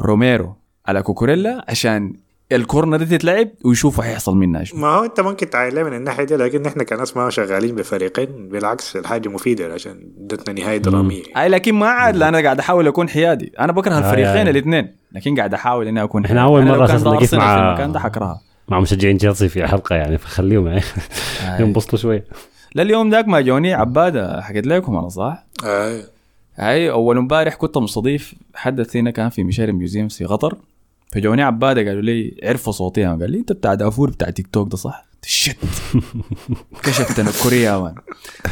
روميرو على كوكوريلا عشان الكورنر دي تتلعب ويشوفوا هيحصل منها شنو. ما هو أنت ممكن تعايلها من الناحية دي لكن إحنا كناس ما شغالين بفريقين بالعكس الحاجة مفيدة عشان ادتنا نهاية دراميه أي لكن ما عاد أنا قاعد أحاول أكون حيادي. أنا بكره آه، الفريقين آه. الاثنين لكن قاعد أحاول إني أكون أساساً ده نقف أرسنال مع- في المكان ده حكرهها. مع مشجعين تشيلسي في حلقة يعني فخليهم يعني. <laughs> ينبسطوا شوية لا اليوم ذاك ما جوني عبادة حكيت لكم أنا صح؟ آه. هاي أول امبارح كنت مستضيف حدث هنا كان في مشاري museum في قطر فجوني عبادة قالوا لي عرفوا صوتي قال لي أنت بتاع دافور بتاع تيك توك ده صح؟ shit كشف تنكري يا man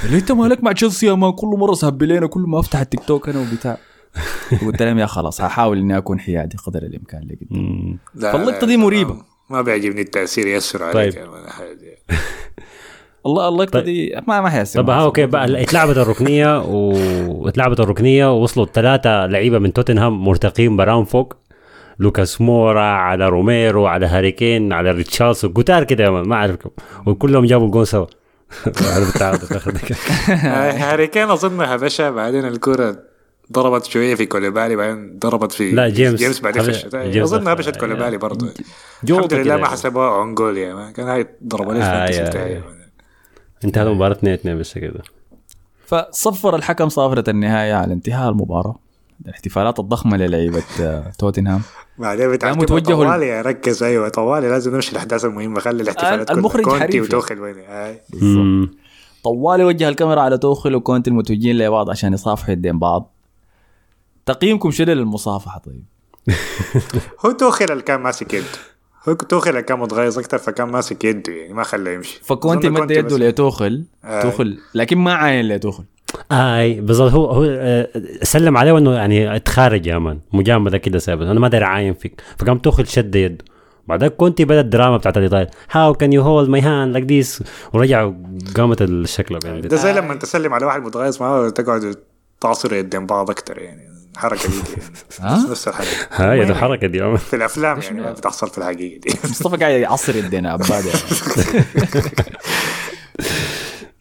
قال لي أنت مالك مع تشيلسي يا man كل مرة سهب لنا كل ما أفتح التيك توك أنا وبتاع قلت لهم يا خلاص هحاول إني أكون حيادي قدر الإمكان اللي قدام مم. لا، فاللقطة لا، دي ما- مريبة. ما بيعجبني التأثير يأثر عليك طيب. <laughs> يا مان، الحاجة دي. الله اللقطه طيب. دي ما ما حيحسن طب ها okay بقى اتلعبت الركنية واتلعبت الركنية ووصلوا ثلاثة لعيبة من توتنهام مرتقين براهم فوق لوكاس مورا على روميرو على هاري كين على ريتشاردسون قتال كده ما أعرف وكلهم جابوا الجون سوا عرفت التعادل في آخر دقيقة. آه، هاري كين أظن هبشها بعدين الكرة ضربت شوية في كوليبالي بعدين ضربت في لا، جيمس. جيمس بعدين خشت أظن هبشت كوليبالي برضه الحمد لله ما يعني. حسبوها own goal man. كان هاي ضربوا لي آه، ال fantasy يا- بتاعي يا. انتهت المباراة 2 2 بس كده. فصفر الحكم صافرة النهاية على انتهاء المباراة. الاحتفالات الضخمة للعيبة آه، توتنهام. بعدين ال- طوالي. ركز. أيوه طوالي لازم نمشي الأحداث المهمة. خلي الاحتفالات كلها. المخرج كونتي. وتوخل وين؟ مم. طوالي وجه الكاميرا على توخل وكونتي المتوجهين لبعض عشان يصافحوا يدين بعض. تقييمكم شنو للمصافحة طيب؟ <laughs> هو توخل اللي كان ماسك يده. هو توخل كان متغيظ أكثر فكان ماسك يده يعني ما خلاه يمشي. فكونتي مد يده لتوخل آه. توخل لكن ما عاين لتوخل. آي بالضبط. هو هو آه، سلم عليه انه يعني اتخارج يا man مجاملة كده ثابت أنا ما داري اعاين فيك. فقام توخل شد يده بعدك كنت بدا الدراما بتاعت الايطالي how can you hold my hand like this ورجع قامت الشكله بين ده زي لما تسلم على واحد متغيظ معاه وتقعدوا تعصر يدين بعض أكتر يعني الحركه دي, دي. <laughs> ها؟ نفس- الحركة. هاي الحركه دي. <laughs> في الأفلام يعني ما بتحصل في الحقيقة دي. <laughs> مصطفى قاعد يعصر يدينا عباد يعني.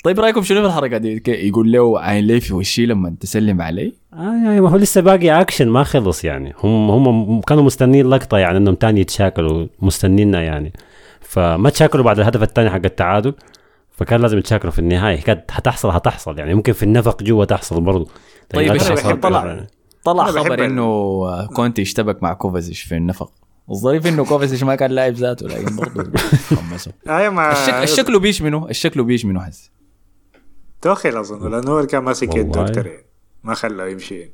طيب رأيكم شنو في الحركة دي؟ يقول له عين لي في وشي لما تسلم علي آه يعني ما هو لسه باقي اكشن ما خلص يعني. هم هم كانوا مستنين لقطة يعني إنهم تاني يتشاكلوا مستنينا يعني. فما تشاكلوا بعد الهدف الثاني حق التعادل فكان لازم يتشاكلوا في النهاية. كانت حتحصل حتحصل يعني. ممكن في النفق جوا تحصل برضو. طيب بحب تحصل طلع. طلع خبر إنه كونتي اشتبك مع كوفازيش في النفق. الظريف إنه كوفازيش ما كان لاعب ذاته لكن برضه خمسه أيوه الشك... الشكله بيش منه الشكله بيش منه حس. توخيل اظن لأنه هو اللي كان ماسك يعني ما خلاه يمشي.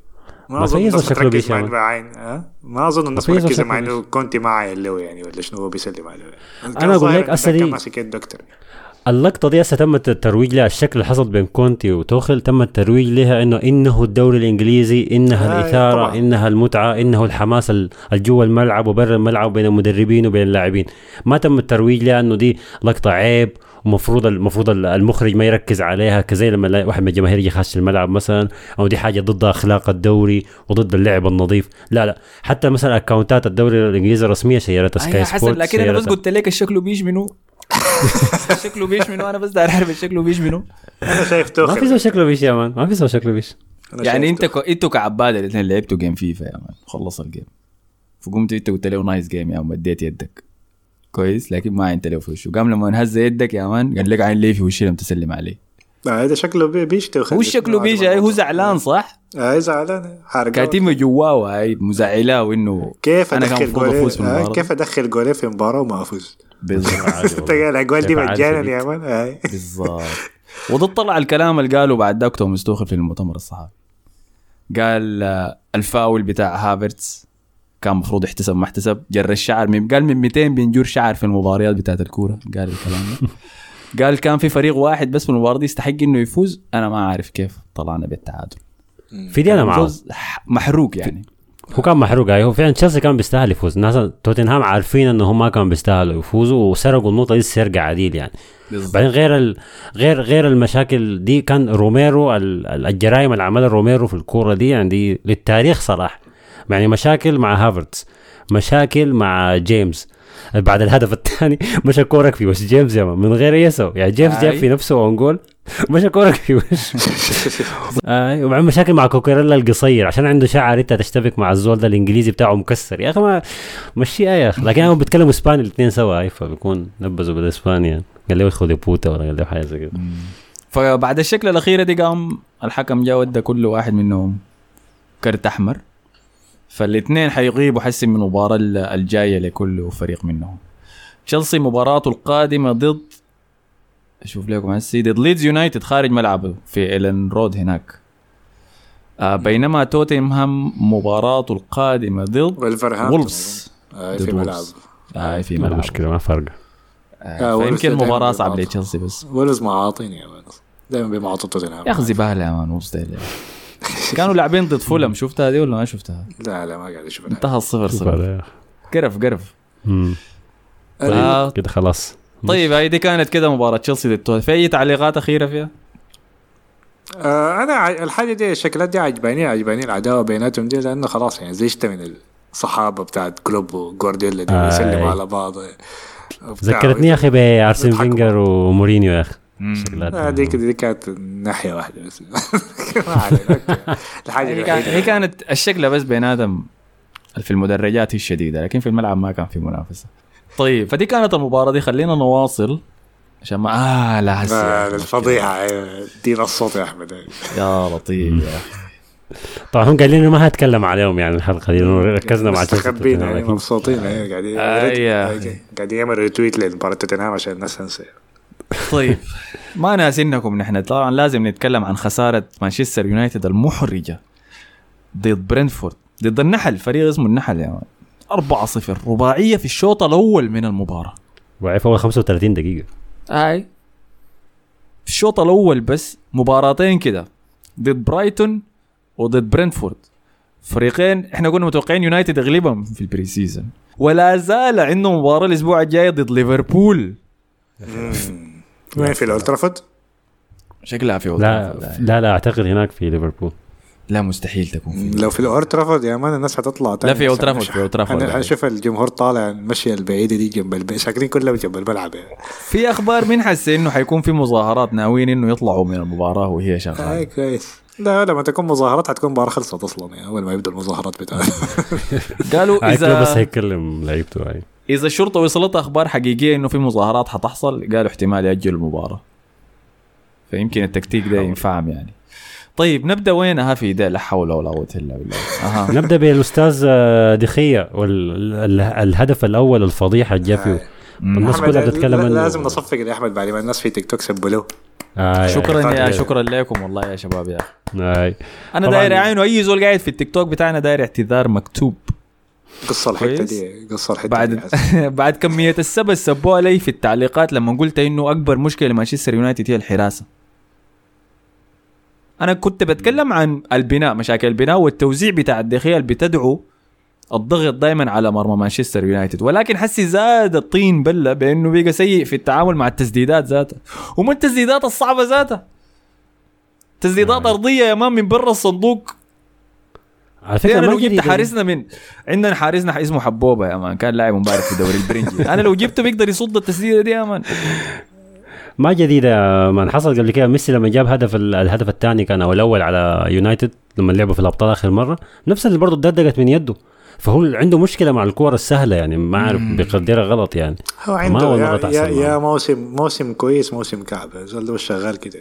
ما أظن شكله تركز بيشي مع يعني. بعين ما أظن الناس مركزه شكله مع إنه. كونتي ما عاين له يعني ولا شنو هو بيسلم عليه. أقول ظاهر لك أصل كان ماسك أكتر اللقطة دي هسه تم الترويج لها الشكل اللي حصل بين كونتي وتوخل تم الترويج لها إنه إنه الدوري الإنجليزي إنها آه، الإثارة طبعاً. إنها المتعة إنه الحماس ال- الجوا الملعب وبرا الملعب بين المدربين وبين اللاعبين ما تم الترويج لها إنه دي لقطة عيب ومفروض المفروض المخرج ما يركز عليها كزي لما واحد من الجماهير يجي خاش الملعب مثلا أو دي حاجة ضد أخلاق الدوري وضد اللعب النظيف لا لا حتى مثلا accountات الدوري الإنجليزي الرسمية شيرتها سكاي أيوة حسن سبورت لكن أنا بس. قلت لك الشكله بيش منه الشكله بيش منه أنا بس داير أعرف الشكله بيش منه. أنا شايف ما توخيل في زول شكله بيش يا man ما في زول شكله بيش. يعني أنت كو... أنتوا كعباد الإثنين لعبتوا game فيفا يا man خلص ال game. فقمت أنت قلت له nice game يا man مديت يدك. كويس؟ لكن ما عينت له في وشه قام لما هز يدك يا man قال لك عين لي في وشي لما تسلم عليه. آه، هذا شكله بي- بيش توخيل هو شكله بيجي هو زعلان صح؟ آه زعلان حارق كاتمه جواه هاي مزعلاه وإنه كيف أدخل جولين آه كيف أدخل جولين في مباراة وما أفوز؟ بالضبط. انت <laughs> الاجوال دي مجانا؟ يا man. بالضبط. <laughs> وده طلع الكلام اللي قاله بعد ذاك توماس توخل في المؤتمر الصحفي. قال آه، الفاول بتاع هافرتس كان المفروض يحتسب ما احتسب. جر الشعر من قال من 200 بينجور شعر في المباريات بتاعت الكورة. قال الكلام ده. <laughs> قال كان في فريق واحد بس في المباراة دي يستحق إنه يفوز. أنا ما عارف كيف طلعنا بالتعادل. في دي أنا معاه محروق يعني. هو كان محروق أيوه فعلا تشيلسي كان بيستاهل يفوز. الناس توتنهام عارفين إنه هم ما كانوا بيستاهلوا يفوزوا وسرقوا النقطة دي سرقة عديل يعني. بعدين غير ال... غير غير المشاكل دي كان روميرو ال- ال- الجرائم اللي عملها روميرو في الكورة دي يعني دي للتاريخ صراحة. يعني مشاكل مع هافرتس مشاكل مع جيمس. بعد الهدف الثاني <laughs> مشى كورك في وش جيمس يا من غير يسو يعني جيمس جاب. في نفسه own goal مشى كورك في وش آه ومع مشاكل مع كوكوريلا القصير عشان عنده شعر انت تشتبك مع الزول ده الإنجليزي بتاعه مكسر. يا أخي ما مشيها يا أخي. لكن هم بيتكلموا إسباني الاثنين سوا. هاي فبيكون نبذوا بالإسباني يعني. قال له خذ بوتا ولا قال له حاجة زي كده. فبعد الشكل الاخيره دي قام الحكم جا ودى كل واحد منهم كرت أحمر. فالاثنين حيغيبوا حسي من المباراة ال- الجاية لكل فريق منهم. تشيلسي مباراته القادمة ضد أشوف لكم هسي ضد ليدز يونايتد خارج ملعبه في ايلن رود هناك. آه بينما توتنهام مباراته القادمة ضد وولفز آه ضد في ملعب. وولفز. آه في ما ملعب. مشكلة ما فرق. آه وولفز فيمكن مباراة صعبة. لتشيلسي بس. وولفز معاطين يا man. دائما بيمعطوا توتنهام يا أخي زبالة يا مان وسط ال- <laughs> كانوا لاعبين ضد فولم شفتها دي ولا ما شفتها؟ لا لا ما قاعد أشوف. الحاجة. انتهى الصفر صفر. قرف قرف. آه طيب كده خلاص. طيب هاي دي كانت كده مباراة تشيلسي ضد توتنهام. في أي تعليقات أخيرة فيها؟ آه أنا الحاجة دي الشكلات دي عجباني عجباني العداوة بيناتهم دي لأنه خلاص يعني زيشت من الصحابة بتاعت كلوب وجوارديولا دي آي. بيسلموا على بعض. ذكرتني يا أخي بارسن. فينجر ومورينيو يا أخي. شكلات آه دي دي كانت ناحية واحدة بس. <laughs> ما علينا okay. الحاجة هي, كان الوحيدة. هي كانت الشكلة بس بيناتهم في المدرجات هي الشديدة لكن في الملعب ما كان في منافسة. طيب فدي كانت المباراة دي. خلينا نواصل. عشان ما آه لا هسه آه،. الفضيحة. ادينا الصوت يا أحمد. يا لطيف. يا أخي طبعا هم قايلين إنه ما هتكلم عليهم يعني الحلقة دي لأنه ركزنا مع تشيلسي مستخبين لكن- مبسوطين قاعدين. قاعدين يعمل retweet لمباراة توتنهام عشان الناس تنسى. طيب. <laughs> ما ناسينكم نحن طبعا لازم نتكلم عن خسارة مانشستر يونايتد المحرجة ضد برنتفورد ضد النحل فريق اسمه النحل يا man. 4-0 رباعية في الشوط الأول من المباراة. وعي في اول 35 دقيقة. هاي. في الشوط الأول بس مباراتين كده. ضد برايتون وضد برنتفورد. فريقين إحنا كنا متوقعين يونايتد يغلبهم في ال pre-season ولا زال عنده مباراة الأسبوع الجاي ضد ليفربول. وين في الأولد ترافورد؟ شكلها في لا لا لا أعتقد هناك في ليفربول. لا مستحيل تكون في لو في الاولد ترافورد يا man الناس حتطلع تاني لا في أولد ترافورد، في أولد ترافورد. حنشوف الجمهور طالع المشيه البعيده دي جنب الب... ساكنين كلهم جنب الملعب. يعني. في أخبار من حسي إنه حيكون في مظاهرات ناويين إنه يطلعوا من المباراة وهي اي شغاله كويس. لا لما تكون مظاهرات حتكون مباراة خلصت أصلا يعني اول ما يبدا المظاهرات بتاعتها <laughs> قالوا كلوب بس اذا هيكلم لعيبته إذا الشرطة وصلتها أخبار حقيقية إنه في مظاهرات حتحصل قالوا احتمال يأجلوا المباراة. فيمكن التكتيك ده ينفعهم يعني. طيب نبدأ وينها في ده لا حول ولا قوة إلا بالله <laughs> نبدأ بالأستاذ آه، دخية والهدف الأول الفضيحة جا فيه الناس كلها بتتكلم لازم نصفق لأحمد بعد ما الناس في تيك توك سبوا له آه شكرا يا يعني. شكرا لكم والله يا شباب يا أخي آه. أنا. داير أعين اي زول قاعد في التيك توك بتاعنا داير اعتذار مكتوب قصة الحتة. دي قصة الحتة بعد. <laughs> بعد كمية السب سبوها لي في التعليقات لما قلت إنه أكبر مشكلة لمانشستر يونايتد هي الحراسة أنا كنت بتكلم عن البناء مشاكل البناء والتوزيع بتاع الديخيا اللي بتدعو الضغط دائما على مرمى مانشستر يونايتد. ولكن حسي زاد الطين بلة بأنه بقى سيء في التعامل مع التسديدات ذاتها. وما التسديدات الصعبة ذاتها. تسديدات أرضية يا man من برا الصندوق. على فكرة أنا لو جبت حارسنا من عندنا حارسنا اسمه حبوبة يا man كان لاعب امبارح في الدوري البرنجي. أنا لو جبته بيقدر يصد التسديدة دي يا man. ما جديدة man حصل قبل كده. ميسي لما جاب هدف ال- الهدف الثاني كان أو الأول على يونايتد لما لعبوا في الأبطال آخر مرة نفس اللي برضه اتدقت من يده. فهو عنده مشكلة مع الكور السهلة يعني ما أعرف بيقدرها غلط يعني. هو ما عنده أول يا, يا, يا. موسم موسم كويس موسم كعب. زول ده شغال كده.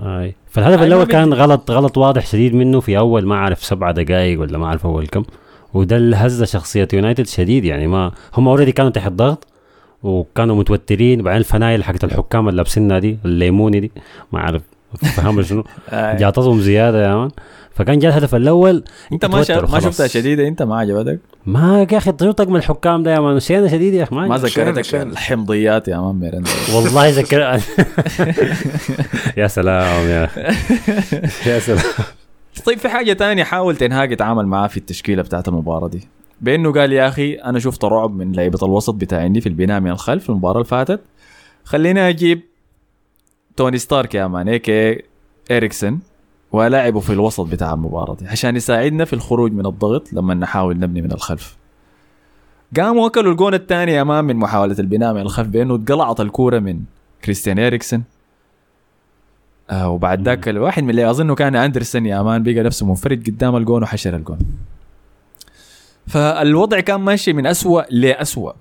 أي. فالهدف أي الأول ما كان غلط غلط واضح شديد منه في أول ما أعرف سبعة دقائق ولا ما أعرف أول كم. وده اللي هز شخصية يونايتد شديد يعني ما هم already كانوا تحت ضغط. وكانوا متوترين وبعدين الفنايل حقت الحكام اللي لابسينها دي الليموني دي ما أعرف فهم شنو؟ <laughs> آه. جاطتهم زيادة يا man. فكان جاء الهدف الأول أنت ما ما. شفتها شديدة؟ أنت ما عجبتك؟ ما يا أخي طيب طقم الحكام ده يا man. شينا شديد يا أخي ما. ذكرتك. الحمضيات يا man ميرندا والله ذكر <laughs> يا سلام يا يا سلام. طيب في حاجة تانية حاول تنهاج يتعامل معاه في التشكيلة بتاعت المباراة دي. بأنه قال يا أخي أنا شفت رعب من لعيبة الوسط بتاعي في البناء من الخلف المباراة اللي فاتت خليني أجيب توني ستارك يا man ايكي إريكسن ولاعبه في الوسط بتاع المباراة دي عشان يساعدنا في الخروج من الضغط لما نحاول نبني من الخلف. قاموا اكلوا الجون الثاني يا مان من محاولة البناء من الخلف بأنه اتقلعت الكورة من كريستيان إريكسن. آه وبعد ذاك الواحد من اللي أظنه كان أندرسون يا مان بقى نفسه منفرد قدام الجون وحشر الجون. فالوضع كان ماشي من أسوأ لأسوأ.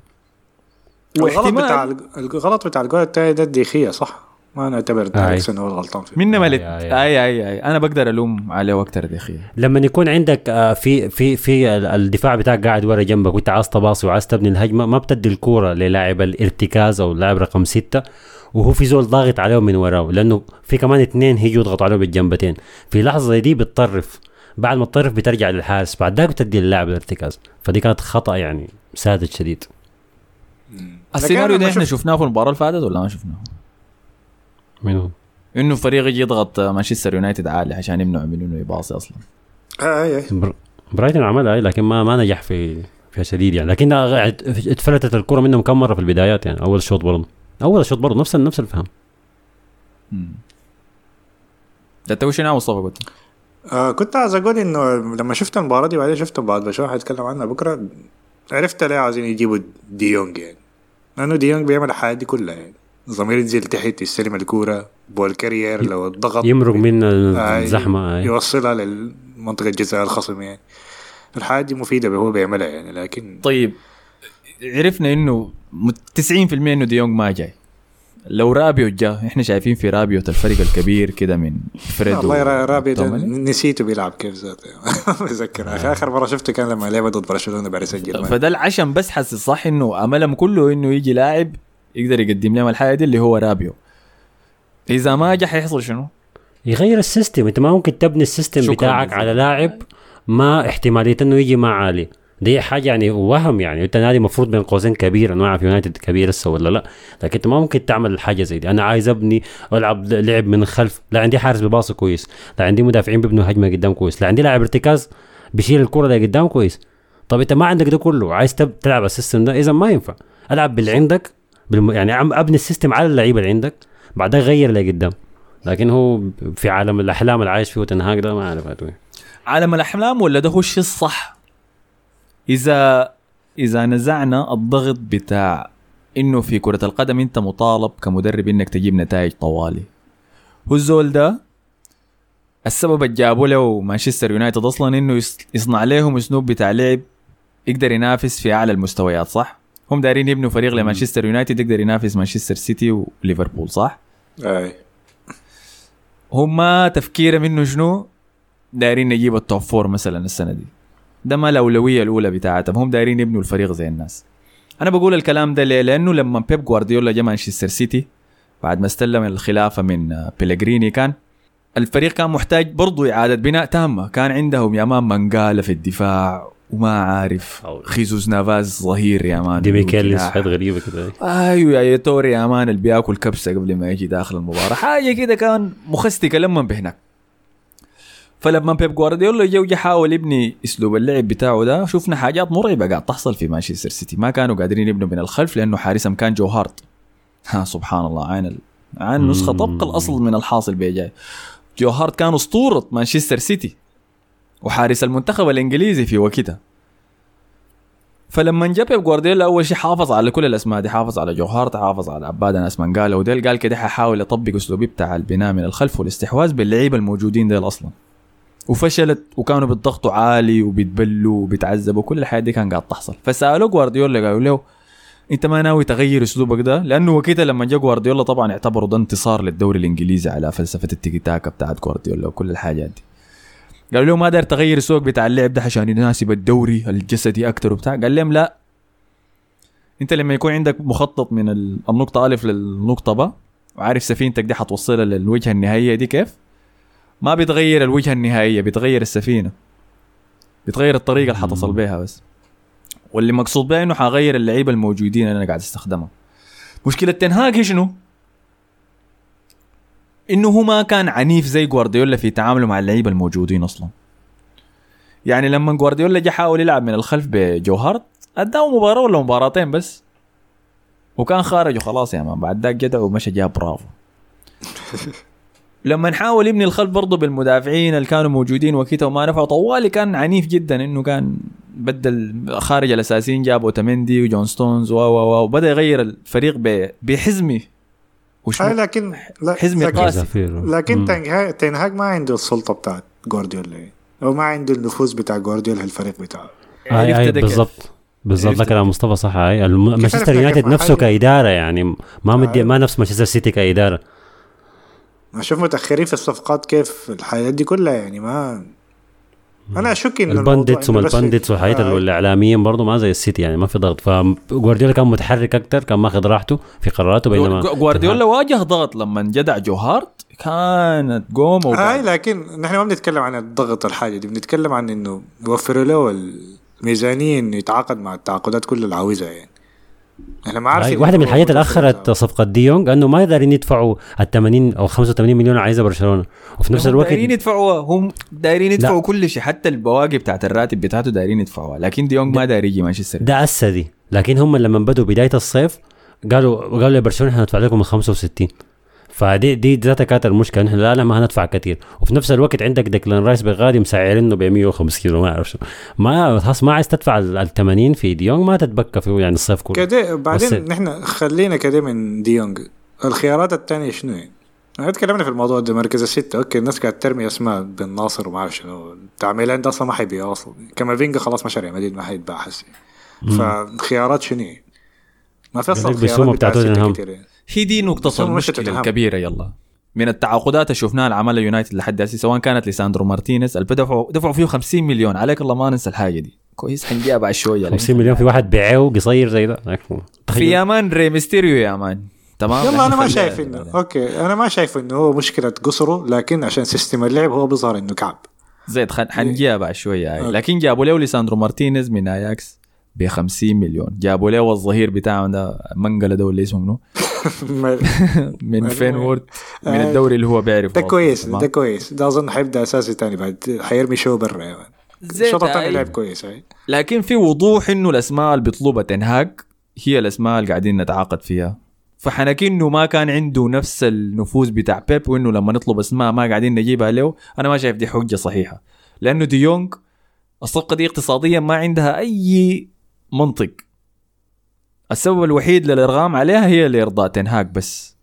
الغلط بتاع الغلط بتاع الجول التاني ده الديخيا صح؟ ما نعتبر آي. اريكسون هو الغلطان فيه. من ملت؟ أي أي أي. أنا بقدر ألوم عليه أكثر أخي لما يكون عندك آه، في في في ال- الدفاع بتاعك قاعد ورا جنبك وأنت عايز تباصي وعايز تبني الهجمة ما بتدي الكورة للاعب الارتكاز أو اللاعب رقم ستة وهو في زول ضاغط عليه من وراه لأنه في كمان اثنين هيجوا يضغطوا عليه بالجنبتين. في لحظة زي دي بتطرف. بعد ما تطرف بترجع للحارس بعد ذاك بتدي للاعب الارتكاز. فدي كانت خطأ يعني ساذج شديد. السيناريو ده إحنا شفناه في المباراة اللي فاتت ولا ما شفناه؟ منو؟ إنه فريق يجي يضغط مانشستر يونايتد عالي عشان يمنعوا منه إنه يباصي أصلا. آه، اي اي بر- برايتون عملها لكن ما ما نجح في فيها شديد يعني. لكن اتفلتت الكرة منهم كم مرة في البدايات يعني أول شوط برضه. أول شوط برضه نفس نفس الفهم. مم. ده انت وش ناوي مصطفى قلت؟ آه كنت عايز أقول إنه لما شفت المباراة دي بعدين شفت مباراه برشلونه حنتكلم عنها بكرة عرفت ليه عايزين يجيبوا ديونج يعني. لأنه ديونج بيعمل الحاجات دي كلها يعني. ضمير ينزل تحت يستلم الكورة بول كارير لو الضغط يمرق من آه، الزحمة أي. يوصلها للمنطقة الجزاء الخصم يعني. الحاجات دي مفيدة هو بيعملها يعني لكن طيب عرفنا إنه مت- 90% إنه ديونج ما جاي. لو رابيو جاء إحنا شايفين في رابيو الفريق الكبير كده من فريد والله را- رابي ده وتوماني. نسيته بيلعب كيف ذاته؟ <laughs> بتذكر اخر آخر مرة شفته كان لما لعب ضد برشلونة بعد يسجل فده العشم بس حاسس صح إنه أملهم كله إنه يجي لاعب يقدر يقدم لهم الحاجة دي اللي هو رابيو. إذا ما جا حيحصل شنو؟ يغير ال system. أنت ما ممكن تبني ال system بتاعك. على لاعب ما احتمالية إنه يجي ما عالي دي حاجة يعني وهم يعني. انت نادي المفروض بين قوسين كبير أنا ما اعرف يونايتد كبير لسه ولا لا. لكن انت ما ممكن تعمل حاجة زي دي. أنا عايز ابني والعب لعب من الخلف لا عندي حارس بباصي كويس. لا عندي مدافعين بيبنوا هجمة قدام كويس. لا عندي لاعب ارتكاز بيشيل الكرة اللي قدام كويس. طب انت ما عندك ده كله. عايز. تلعب ال system ده؟ إذا ما ينفع. العب باللي عندك بالم... يعني عم أبني ال system على اللعيبة اللي عندك بعدها غير اللي قدام. لكن هو في عالم الأحلام اللي عايش فيه تنهاك ده ما أعرف. عالم الأحلام ولا ده هو الشيء الصح؟ اذا إذا نزعنا الضغط بتاع إنه في كرة القدم أنت مطالب كمدرب إنك تجيب نتائج طوالي هو الزول ده السبب اللي جابوا له مانشستر يونايتد أصلا إنه يص- يصنع لهم أسلوب بتاع لعب يقدر ينافس في أعلى المستويات صح؟ هم دايرين يبنوا فريق لمانشستر يونايتد يقدر ينافس مانشستر سيتي وليفربول صح؟ أي هم تفكيره منه شنو؟ دايرين نجيب التوب فور مثلا السنة دي ده ما الأولوية الأولى بتاعتهم. هم دايرين يبنوا الفريق زي الناس. أنا بقول الكلام ده ليه؟ لأنه لما بيب جوارديولا جا مانشستر سيتي بعد ما استلم الخلافة من بيلغريني كان الفريق كان محتاج برضو إعادة بناء تامه كان عندهم يا مان منقاله في الدفاع وما عارف خيزوس نافاز ظهير يا مان. دي ميكيليس. حاجات غريبة كده. أيوه يا توري يا مان اللي بياكل كبسة قبل ما يجي داخل المباراة. حاجة كده كان مخستقه لما بهناك. فلما بيب جوارديولا جا وجا حاول يبني أسلوب اللعب بتاعه ده شفنا حاجات مرعبة قاعد تحصل في مانشستر سيتي. ما كانوا قادرين يبنوا من الخلف لأنه حارسهم كان جو هارت. ها سبحان الله عين ال... عين نسخة طبق الأصل من الحاصل بيجاي جو هارت كان أسطورة مانشستر سيتي وحارس المنتخب الإنجليزي في وقتها. فلما جا بيب جوارديولا أول شيء حافظ على كل الأسماء دي حافظ على جو هارت حافظ على عباد ناس منقاله وديل قال كده ححاول اطبق أسلوبي بتاع البناء من الخلف والاستحواذ باللعيبة الموجودين ديل أصلا. وفشلت وكانوا بيضغطوا عالي وبيتبلوا وبيتعذبوا كل الحاجات دي كان قاعد تحصل. فسألوه جوارديولا قالوا له أنت ما ناوي تغير أسلوبك ده؟ لأنه وكده لما جا جوارديولا طبعا اعتبروا ده انتصار للدوري الإنجليزي على فلسفة التيكي تاكا بتاعت جوارديولا وكل الحاجات دي. قالوا له ما داير تغير السوق بتاع اللعب ده عشان يناسب الدوري الجسدي أكتر وبتاع؟ قال لهم لا. أنت لما يكون عندك مخطط من ال- النقطة ألف للنقطة ب وعارف سفينتك دي حتوصلها للوجهة النهائية دي كيف؟ ما بيتغير الوجهة النهائية بيتغير السفينة. بيتغير الطريقة اللي حتصل بيها بس. واللي مقصود بها إنه حغير اللعيبة الموجودين اللي أنا قاعد استخدمها مشكلة تنهاج هي شنو؟ إنه هو ما كان عنيف زي جوارديولا في تعامله مع اللعيبة الموجودين أصلا. يعني لما جوارديولا جه حاول يلعب من الخلف بجوهارت أداه مباراة ولا مباراتين بس. وكان خارج وخلاص يا مان بعد ذاك جدع ومشى جاب برافو. <laughs> لما نحاول يبني الخلف برضه بالمدافعين اللي كانوا موجودين وكيتا وما نفعوا طوالي كان عنيف جدا إنه كان بدل خارج الأساسيين جاب أوتاميندي وجون ستونز و و و وبدأ يغير الفريق ب- بحزمي آه وشنو لكن لا حزمي لكن, قاسي. لكن. تنهاج ما عنده السلطة بتاعت جوارديولا أو ما عنده النفوذ بتاع جوارديولا الفريق بتاعه اي اي ده كيف. بالضبط بالضبط ده كلام مصطفى صح هاي الم- مانشستر يونايتد نفسه؟ كإدارة يعني ما مدي أيوة. ما نفس مانشستر سيتي كإدارة ما شوف متأخرين في الصفقات كيف الحاجات دي كلها يعني ما أنا أشك البندتس إنه وما البندتس والحاجات آه، الإعلاميين برضه ما زي السيتي يعني ما في ضغط. فجوارديولا كان متحرك أكثر كان ماخذ راحته في قراراته بينما جو- جوارديولا واجه ضغط لما جدع جوهارت كانت قوم هاي وقاعد. لكن نحن ما بنتكلم عن الضغط الحاجة دي بنتكلم عن إنه يوفروا له الميزانية إنه يتعاقد مع التعاقدات كل اللي عاوزها يعني. إحنا ما عارفين واحدة من الحاجات اللي اخرت صفقه ديونج أنه ما دارين يدفعوا ال 80 أو 85 مليون عايزة برشلونة. وفي نفس هم الوقت دايرين يدفعوها هم دايرين يدفعوا كل شيء حتى البواقي بتاعت الراتب بتاعته دايرين يدفعوها. لكن ديونج ما داير يجي مانشستر ده اسا دي لكن هم لما بدوا بداية الصيف قالوا قالوا لبرشلونه إحنا ندفع لكم ال 65 فدي دي ذاتها كانت المشكلة. نحن لا لا ما هندفع كثير وفي نفس الوقت عندك ديكلان رايس بغادي مسعرينه ب 105 كيلو ما أعرف شو. ما خلاص ما عايز تدفع ال 80 في ديونج ما تتبكى فيه يعني الصيف كله. كده بعدين نحن خلينا كده من ديونج الخيارات الثانية شنو؟ يعني؟ تكلمنا في الموضوع ده مركز الستة. أوكي الناس قاعد ترمي أسماء بن ناصر وما أعرف شنو. بتاع ميلان ده أصلا ما حيبيع أصلا. كامافينجا خلاص مشى ريال مدريد ما حيتباع حسي. فالخيارات شنو؟ ما في أصلا خيارات بتاع بتاع توتنهام. كتير. هي دي نقطة المشكلة. الكبيرة يلا. من التعاقدات اللي شفناها اللي عملها يونايتد لحد هسه سواء كانت ليساندرو مارتينيز اللي دفعوا دفعوا فيه 50 مليون. عليك الله ما ننسى الحاجة دي. كويس حنجيها بعد شوية. 50 مليون في واحد بيعه قصير زي ده. في يا مان ري ميستيريو يا مان تمام؟ يلا أنا ما شايف انه أوكي أنا ما شايف إنه هو مشكلة قصره لكن عشان system اللعب هو بيظهر إنه كعب. زيد خل... حنجيها بعد شوية. هاي أوكي. لكن جابوا له ليساندرو مارتينيز من اياكس ب 50 مليون؟ جابوا له الظهير بتاعهم ده؟ منقله ده ولا اسمه منو؟ من فينورد من آه. الدوري اللي هو بيعرف ده كويس ده كويس. ده أظن حيبدأ أساسي تاني بعد حيرمي شو برا. يعني الشوط الثاني لعب كويس هاي لكن في وضوح إنه الأسماء اللي بيطلبها تنهاج هي الأسماء اللي قاعدين نتعاقد فيها. فحنكي انه ما كان عنده نفس النفوذ بتاع بيب وإنه لما نطلب أسماء ما قاعدين نجيبها له أنا ما شايف دي حجة صحيحة. لأنه دي يونغ الصفقه دي اقتصاديا ما عندها أي منطق. السبب الوحيد للإرغام عليها هي لارضاء تنهاج بس.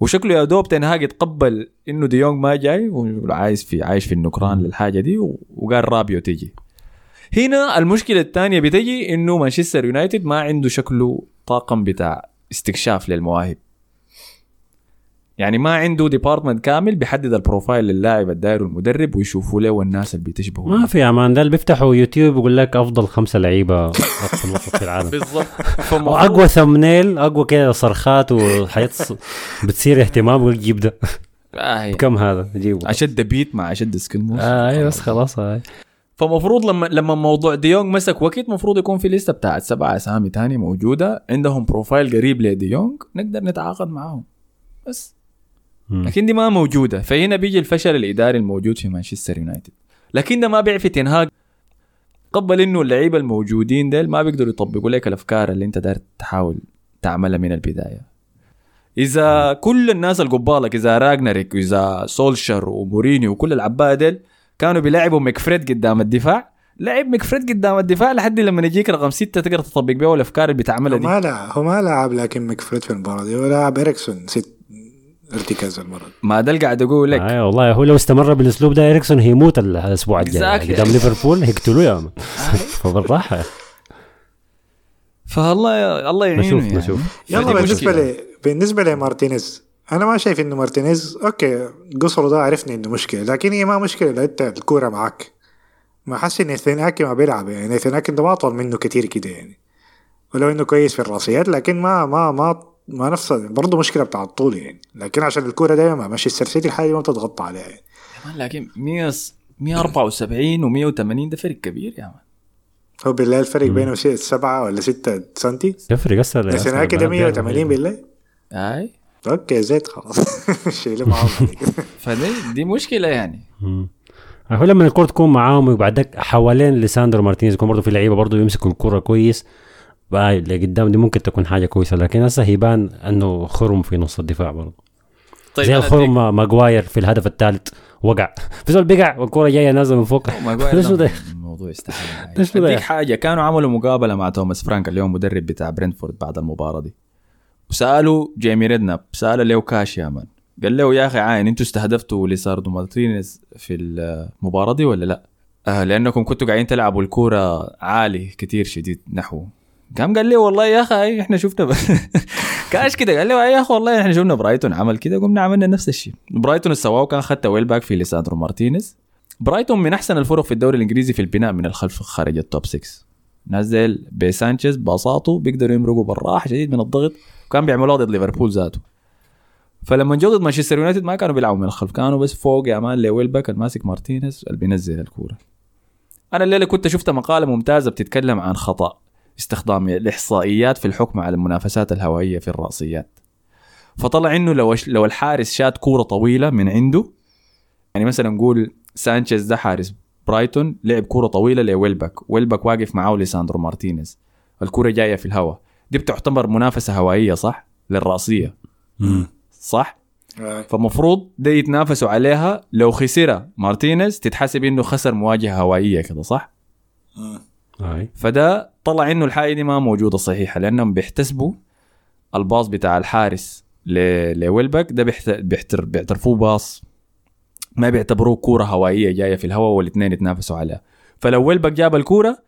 وشكله يا دوب تنهاج يتقبل إنه دي يونغ ما جاي وعايش في عايش في النكران للحاجة دي وقال رابيو تيجي. هنا المشكلة الثانية بتجي إنه مانشستر يونايتد ما عنده شكله طاقم بتاع استكشاف للمواهب. يعني ما عنده department كامل بيحدد ال profile للاعب الداير المدرب ويشوفوا له الناس اللي بيتشبهوا ما في أمان ده اللي بيفتحوا يوتيوب يقول لك أفضل خمسة لعيبة خط الوسط في العالم. <laughs> بالضبط. وأقوى thumbnail أقوى كده صرخات وحاجات ص- بتصير اهتمام يقول جيب ده. آه. كم هذا؟ جيبه. أشد beat مع أشد skill move آه اي بس خلاص هاي فمفروض لما لما موضوع ديونج مسك وقت مفروض يكون في لستة بتاعت سبع أسامي تانية موجودة عندهم profile قريب لديونج نقدر نتعاقد معاهم. بس. لكن دي ما موجودة. فهنا بيجي الفشل الإداري الموجود في مانشستر يونايتد. لكن ده ما بيعفي تنهاج قبل إنه اللعيبة الموجودين ديل ما بيقدروا يطبقوا لك الأفكار اللي أنت داير تحاول تعملها من البداية. إذا كل الناس القبالك إذا رانجنيك واذا سولشر ومورينيو وكل العباء ديل كانوا بيلعبوا مكفرد قدام الدفاع. لعب مكفرد قدام الدفاع لحد لما يجيك رقم ستة تقدر تطبق بيه الأفكار اللي بتعملها هو دي ما لعب هو ما لعب لكن مكفرد في المباراة دي هو لعب اريكسون ست ارتكاز المره دي. ما ده اللي قاعد أقول لك آه والله هو لو استمر بالأسلوب ده اريكسون هيموت ال- الأسبوع الجاي Exactly. قدام ليفربول هيقتلوه يا <laughs> فبالراحة. فالله الله يعينه نشوف يعني. نشوف يلا بالنسبة. لي بالنسبة لمارتينيز أنا ما شايف إنه مارتينيز أوكي قصره ده عرفني إنه مشكلة لكن هي ما مشكلة لو أنت الكورة معك ما حاسس إن نيثن اكي ما بيلعب يعني نيثن اكي ده ما أطول منه كتير كده يعني ولو إنه كويس في الرأسيات لكن ما ما ما ما نفس برضه مشكلة بتاع الطول يعني. لكن عشان الكورة دايما مع مانشستر سيتي الحاجة دي ما بتتغطى عليها يعني. man لكن 100 174 و180 ده فرق كبير يا man هو بالله الفرق بينه ست- سبعة ولا ستة سنتي؟ يفرق أصلا يا أصلاً. نيثناكي ده 180 بالله. أي. okay زيت خلاص. <laughs> شيله معاهم فدي دي مشكلة يعني. هو لما الكرة تكون معاهم وبعدك حوالين ليساندرو مارتينيز يكون برضه في لعيبة برضه يمسكوا الكرة كويس بقى اللي قدام دي ممكن تكون حاجة كويسة لكن هسه هيبان إنه خرم في نص الدفاع برضه طيب زي الخرم ما- ماجواير في الهدف الثالث وقع <laughs> في زول بقع والكرة جاية نازلة من فوق <laughs> ليش ده؟ الموضوع يستحيل؟ <laughs> أديك حاجة كانوا عملوا مقابلة مع توماس فرانك اليوم مدرب بتاع برنتفورد بعد المباراة دي وسألوا جيمي ريدناب سالوا ليو كاش يا مان قال له يا أخي عاين أنتوا استهدفتوا ليساردو مارتينيز في المباراة دي ولا لا؟ آه لأنكم كنتوا قاعدين تلعبوا الكورة عالي كتير شديد نحو قام قال لي والله يا أخي إحنا شفنا. <laughs> كاش كده. قال لي يا أخي والله إحنا شفنا برايتون عمل كده قمنا عملنا نفس الشيء. برايتون سواه كان خت ويلبك في ليساندرو مارتينيز. برايتون من أحسن الفرق في الدوري الإنجليزي في البناء من الخلف خارج ال top 6 نزل بسانشيز باصاته بيقدروا يمرقوا بالراحة شديد من الضغط وكان بيعملوها ضد ليفربول ذاته. فلما جو ضد مانشستر يونايتد ما كانوا بيلعبوا من الخلف كانوا بس فوق يا man لويلبك الماسك مارتينيز اللي بينزل الكورة. أنا الليلة كنت شفت مقالة ممتازة بتتكلم عن خطأ. استخدام الإحصائيات في الحكم على المنافسات الهوائية في الرأسيات. فطلع إنه لو لو الحارس شات كورة طويلة من عنده يعني مثلا نقول سانشيز ده حارس برايتون لعب كورة طويلة لويلبك ويلبك واقف معاه ليساندرو مارتينيز. الكورة جاية في الهواء. دي بتعتبر منافسة هوائية صح؟ للرأسية. صح؟ آه. فمفروض ده يتنافسوا عليها لو خسرها مارتينيز تتحسب إنه خسر مواجهة هوائية كده صح؟ هاي. فده طلع إنه الحاجة دي ما موجودة صحيحة لأنهم بيحتسبوا ال pass بتاع الحارس لويلبك ده بيحت- بيحتر بيعترفوه pass ما بيعتبروه كورة هوائية جاية في الهواء والاثنين يتنافسوا عليها. فلو ويلبك جاب الكورة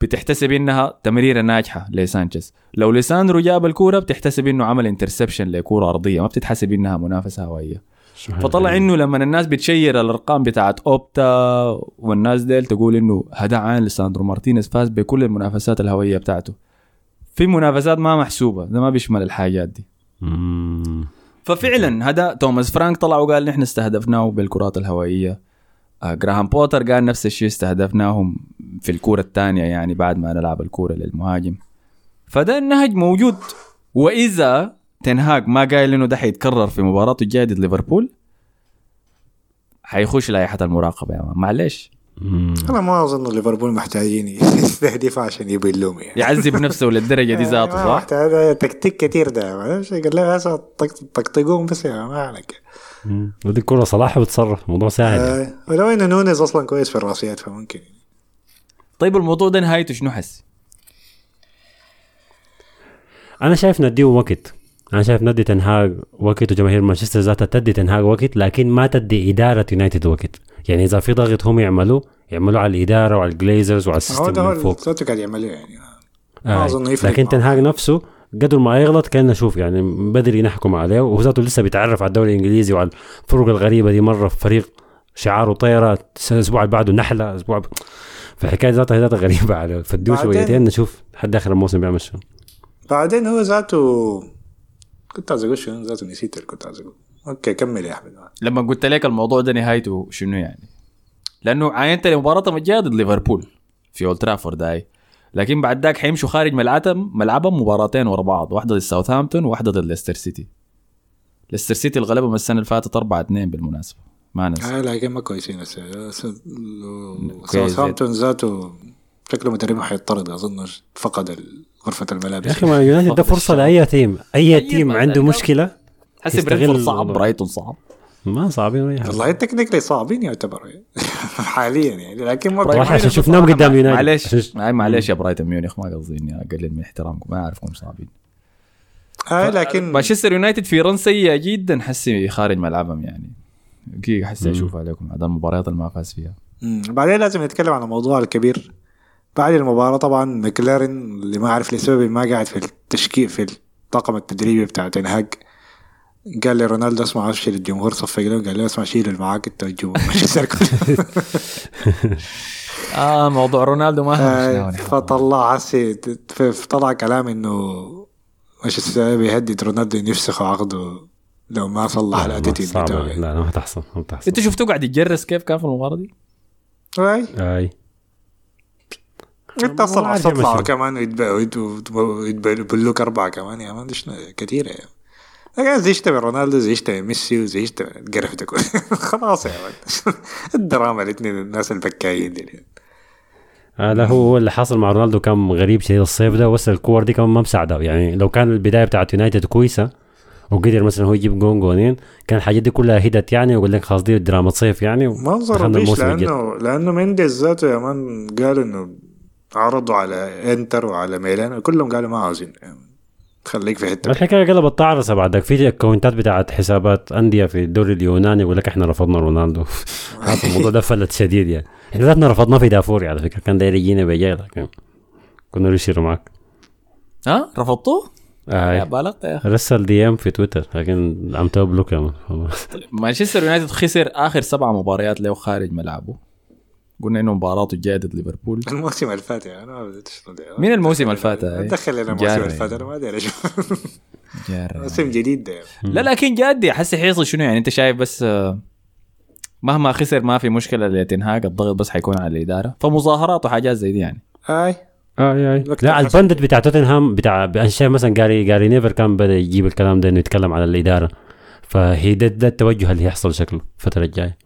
بتحتسب إنها تمريرة ناجحة لسانشيز. لو ليساندرو جاب الكورة بتحتسب إنه عمل interception لكورة أرضية ما بتتحسب إنها منافسة هوائية. فطلع إنه لما الناس بتشير الأرقام بتاعت أوبتا والناس ديل تقول إنه هذا عين ليساندرو مارتينيز فاز بكل المنافسات الهوائيه بتاعته. في منافسات ما محسوبة ده ما بيشمل الحاجات دي. مم. ففعلا هذا توماس فرانك طلع وقال نحن استهدفناه بالكرات الهوائيه آه جراهام بوتر قال نفس الشيء استهدفناهم في الكرة الثانية يعني بعد ما نلعب الكرة للمهاجم. فده النهج موجود. وإذا تنهاج ما قايل إنه ده حيتكرر في مباراته الجاية ضد ليفربول؟ حيخش لائحة المراقبة يا man. معلش. أنا ما أظن ليفربول محتاجين يستهدف عشان يبلوم يعني. يعذب نفسه للدرجة دي <laughs> ذاته صح؟ محتاج تكتيك كتير ده. قال له هسه طق- طقطقوهم بس يا ما عليك. ودي الكرة صلاح بتصرف الموضوع سهل آه، ولو ان نونيز أصلا كويس في الرأسيات فممكن. طيب الموضوع ده نهايته شنو حس؟ أنا شايف نديه وقت. أنا شايف ندي تنهاج وقت وجماهير مانشستر ذاتها تدي تنهاج وقت لكن ما تدي إدارة يونايتد وقت يعني إذا في ضغط هم يعملوه يعملوه على الإدارة وعلى الجليزرز وعلى هو السيستم ده من فوق هو قاعد يعمله يعني ما آه. أظن يفرق لكن. تنهاج نفسه قدر ما يغلط كان نشوف يعني بدري نحكم عليه وهو ذاته لسه بيتعرف على الدوري الإنجليزي وعلى الفرق الغريبة دي مرة في فريق شعاره طيره الأسبوع اللي بعده نحلة الأسبوع ب... فالحكايه ذاتها ذاتها غريبة عليه بعدين- شويتين نشوف لحد آخر الموسم بيعمل شنو بعدين هو ذاته كنت عايز أقول شنو ذاته نسيت اللي كنت عايز أقول okay كمل يا أحمد. لما قلت لك الموضوع ده نهايته شنو يعني؟ لأنه عاينت لمباراتهم الجايه ضد ليفربول في اولد ترافورد هاي لكن بعد ذاك حيمشوا خارج ملعبهم ملعبهم مباراتين ورا بعض واحدة ضد ساوثهامبتون وواحده ضد ليستر سيتي ليستر سيتي اللي غلبهم السنة اللي فاتت 4 2 بالمناسبة. ما ننسى. آه لكن ما كويسين هسه ساوثهامبتون ذاته شكله مدربهم حيطرد أظن فقد غرفة يا الملابس. أخي ما يونايتد ده فرصة. لأي team أي أي team عنده. مشكلة حسي يستغل برنتفورد صعب. برايتون صعب. ما صعبين ولا والله technically صعبين يعتبروا <laughs> حاليا يعني. لكن برايتون ما- عشان شفناهم قدام يونايتد معلش معلش يا برايتون ميونخ ما قصدي اني اقلل من احترامكم ما اعرفكم صعبين. آه لكن مانشستر يونايتد في run سيئة جدا حسي خارج ملعبهم يعني. دقيقة حسي أشوف عليكم هذا المباريات اللي ما فاز فيها. بعدين لازم نتكلم عن الموضوع الكبير. بعد المباراة طبعا ماكلارن اللي ما أعرف لسبب ما قاعد في التشكيل في الطاقم التدريبي بتاع تنهاج قال لي رونالدو اسمع ابشر الجمهور صفق له قال له اسمع شيل اللي معاك أنت والجمهور. <laughs> مانشستر. <laughs> آه موضوع رونالدو ما آه، فطلع هسي ف- طلع كلام إنه مانشستر بيهدد رونالدو إنه يفسخ عقده لو ما صلح ال attitude لا لا ما تحصل ما تحصل. أنت شفتوه قاعد يتجرس كيف كان في المباراة دي؟ أي. أي. أصلا عارف تطلع. كمان ويتبلوك أربعة كمان يا مان كثيره يا لكن زيشت من رونالدو زيشت من ميسي وزيشت من <laughs> خلاص يا مان <laughs> الدراما الاثنين الناس البكايين دي. آه لا هو هو اللي حصل مع رونالدو كان غريب شديد الصيف ده بس الكور دي كمان ما مساعده. يعني لو كان البداية بتاعت يونايتد كويسة وقدر مثلا هو يجيب جون جونين كان الحاجات دي كلها هدت يعني ويقول لك خلاص دي دراما صيف يعني منظر. لأنه لأنه مينديز ذاته يا man قالوا إنه عرضوا على إنتر وعلى ميلان كلهم قالوا ما عاوزين. يا man. خليك في حتة. الحكاية قلبت طعرسه بعدك في اكونتات بتاعت حسابات أندية في الدوري اليوناني يقول لك إحنا رفضنا رونالدو. <laughs> هذا الموضوع ده فلت شديد يعني. إحنا ذاتنا رفضناه في دافوري على فكرة. كان داير يجينا بجاي لكن كنا نشير معك؟ ها؟ رفضتوه؟ يا آه بالغت يا أخي. رسل DM في تويتر. لكن عملته block يا man مانشستر يونايتد خسر آخر سبع مباريات له خارج ملعبه. قلنا إنه مباراته ضد ليفربول <laughs> الموسم اللي فات يعني أنا ما بديت. مين الموسم اللي فات؟ دخل لنا الموسم. اللي فات أنا ما أدري. موسم جديد ده لا لكن جادي. حسي حيحصل شنو يعني؟ أنت شايف بس آه، مهما خسر ما في مشكلة لتنهاج الضغط بس حيكون على الإدارة. فمظاهرات وحاجات زي دي يعني. أي. أي أي. لا. ال pundit بتاع توتنهام بتاع أنا شايف مثلا جاري جاري نيفيل كان بدا يجيب الكلام ده إنه يتكلم على الإدارة. فهي ده, ده التوجه اللي هيحصل شكله الفترة الجاية.